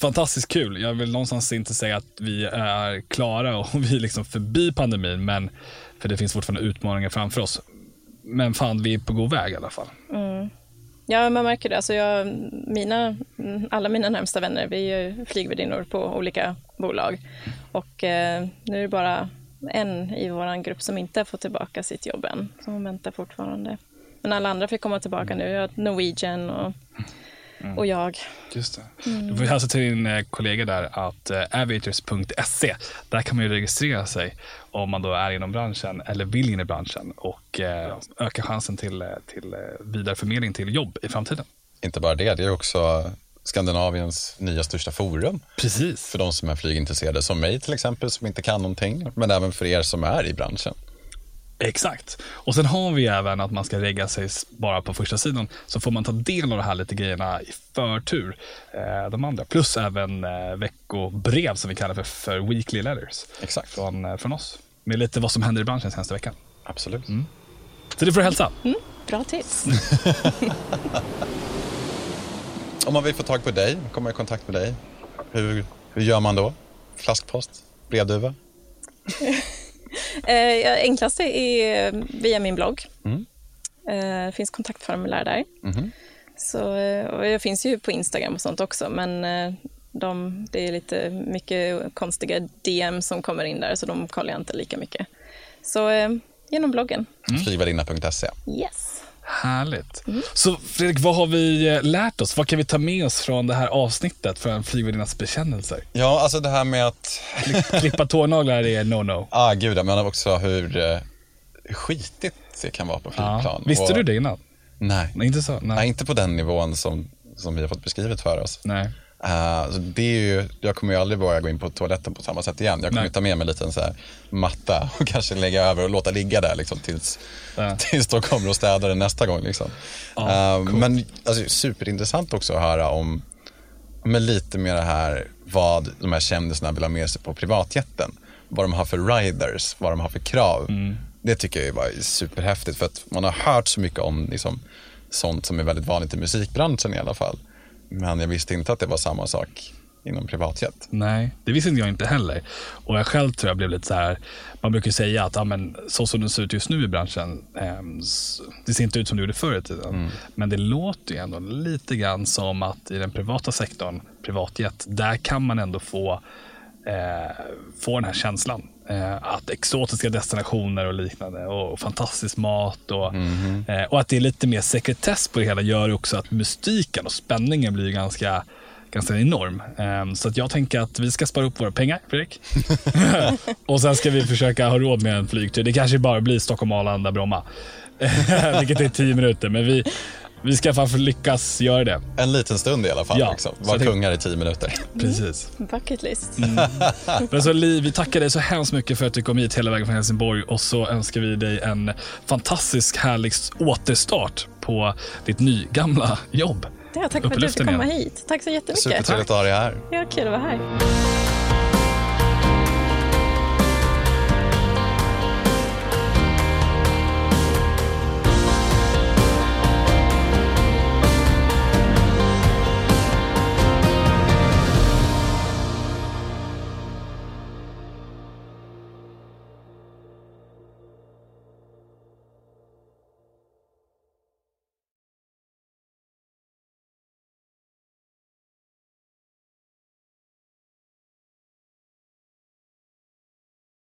Fantastiskt kul. Jag vill någonstans inte säga att vi är klara och vi är liksom förbi pandemin, men för det finns fortfarande utmaningar framför oss. Men fan, vi är på god väg i alla fall. Mm. Ja, man märker det. Alltså jag, mina, alla mina närmsta vänner, vi är flygvärdinnor på olika bolag. Och eh, nu är det bara en i vår grupp som inte har fått tillbaka sitt jobb än. Som väntar fortfarande. Men alla andra fick komma tillbaka nu. Norwegian och, och jag. Just det. Du får hälsa till din eh, kollega där att eh, aviators.se, där kan man ju registrera sig om man då är inom branschen eller vill in i branschen och eh, öka chansen till, eh, till vidareförmedling till jobb i framtiden. Inte bara det, det är också Skandinaviens nya största forum Precis. för de som är flygintresserade, som mig till exempel, som inte kan någonting, men även för er som är i branschen. Exakt. Och sen har vi även att man ska regga sig bara på första sidan. Så får man ta del av de här lite grejerna i förtur. Eh, de andra. Plus även eh, veckobrev som vi kallar för, för weekly letters. Exakt. Från, eh, från oss. Med lite vad som händer i branschen senaste veckan. Absolut. Så det får du hälsa. Bra tips. Om man vill få tag på dig, komma i kontakt med dig, hur, hur gör man då? Flaskpost? Brevduva? Eh, ja, enklaste är via min blogg. Mm. Eh, det finns kontaktformulär där. Mhm. Så, eh, jag finns ju på Instagram och sånt också, men eh, de, det är lite mycket konstiga DM som kommer in där, så de kollar jag inte lika mycket. Så eh, genom bloggen. Mm. Flygvärdinna.se. Yes. Härligt. Mm. Så Fredrik, vad har vi eh, lärt oss? Vad kan vi ta med oss från det här avsnittet från flygvärdinnas bekännelser? Ja, alltså det här med att... Klippa tånaglar är no-no. ah, gud, men också hur eh, skitigt det kan vara på flygplan. Ja. Visste Och... du det innan? Nej. Nej. Inte så? Nej. Nej, inte på den nivån som, som vi har fått beskrivet för oss. Nej. Uh, det är ju, jag kommer ju aldrig våga gå in på toaletten på samma sätt igen. Jag kommer ta med mig en liten så här matta och kanske lägga över och låta ligga där liksom, tills, ja. tills de kommer och städar den nästa gång. Liksom. Ja, uh, men alltså, superintressant också att höra om med lite mer det här vad de här kändisarna vill ha med sig på privatjätten. Vad de har för riders, vad de har för krav. Mm. Det tycker jag var superhäftigt för att man har hört så mycket om liksom, sånt som är väldigt vanligt i musikbranschen i alla fall. Men jag visste inte att det var samma sak inom privatjet. Nej, det visste jag inte heller. Och jag själv tror jag blev lite så här, man brukar säga att ja, men, så som det ser ut just nu i branschen, eh, det ser inte ut som det gjorde förr i tiden. Mm. Men det låter ju ändå lite grann som att i den privata sektorn, privatjet, där kan man ändå få, eh, få den här känslan. Eh, att exotiska destinationer och liknande och fantastisk mat och, mm. och att det är lite mer sekretess på det hela gör också att mystiken och spänningen blir ganska ganska enorm. Um, så att jag tänker att vi ska spara upp våra pengar, Fredrik. och sen ska vi försöka ha råd med en flygtur. Det kanske bara blir Stockholm, Arlanda, Bromma. Vilket är tio minuter. Men vi, vi ska fan lyckas göra det. En liten stund i alla fall. Ja, liksom. Var kungar i tio minuter. Precis. Mm. Bucket list. Mm. Men så Li, vi tackar dig så hemskt mycket för att du kom hit hela vägen från Helsingborg och så önskar vi dig en fantastisk härlig återstart på ditt nygamla jobb. Ja, tack för att du fick komma hit. Tack så jättemycket. Supertrevligt att ha dig här. Ja, kul att vara här.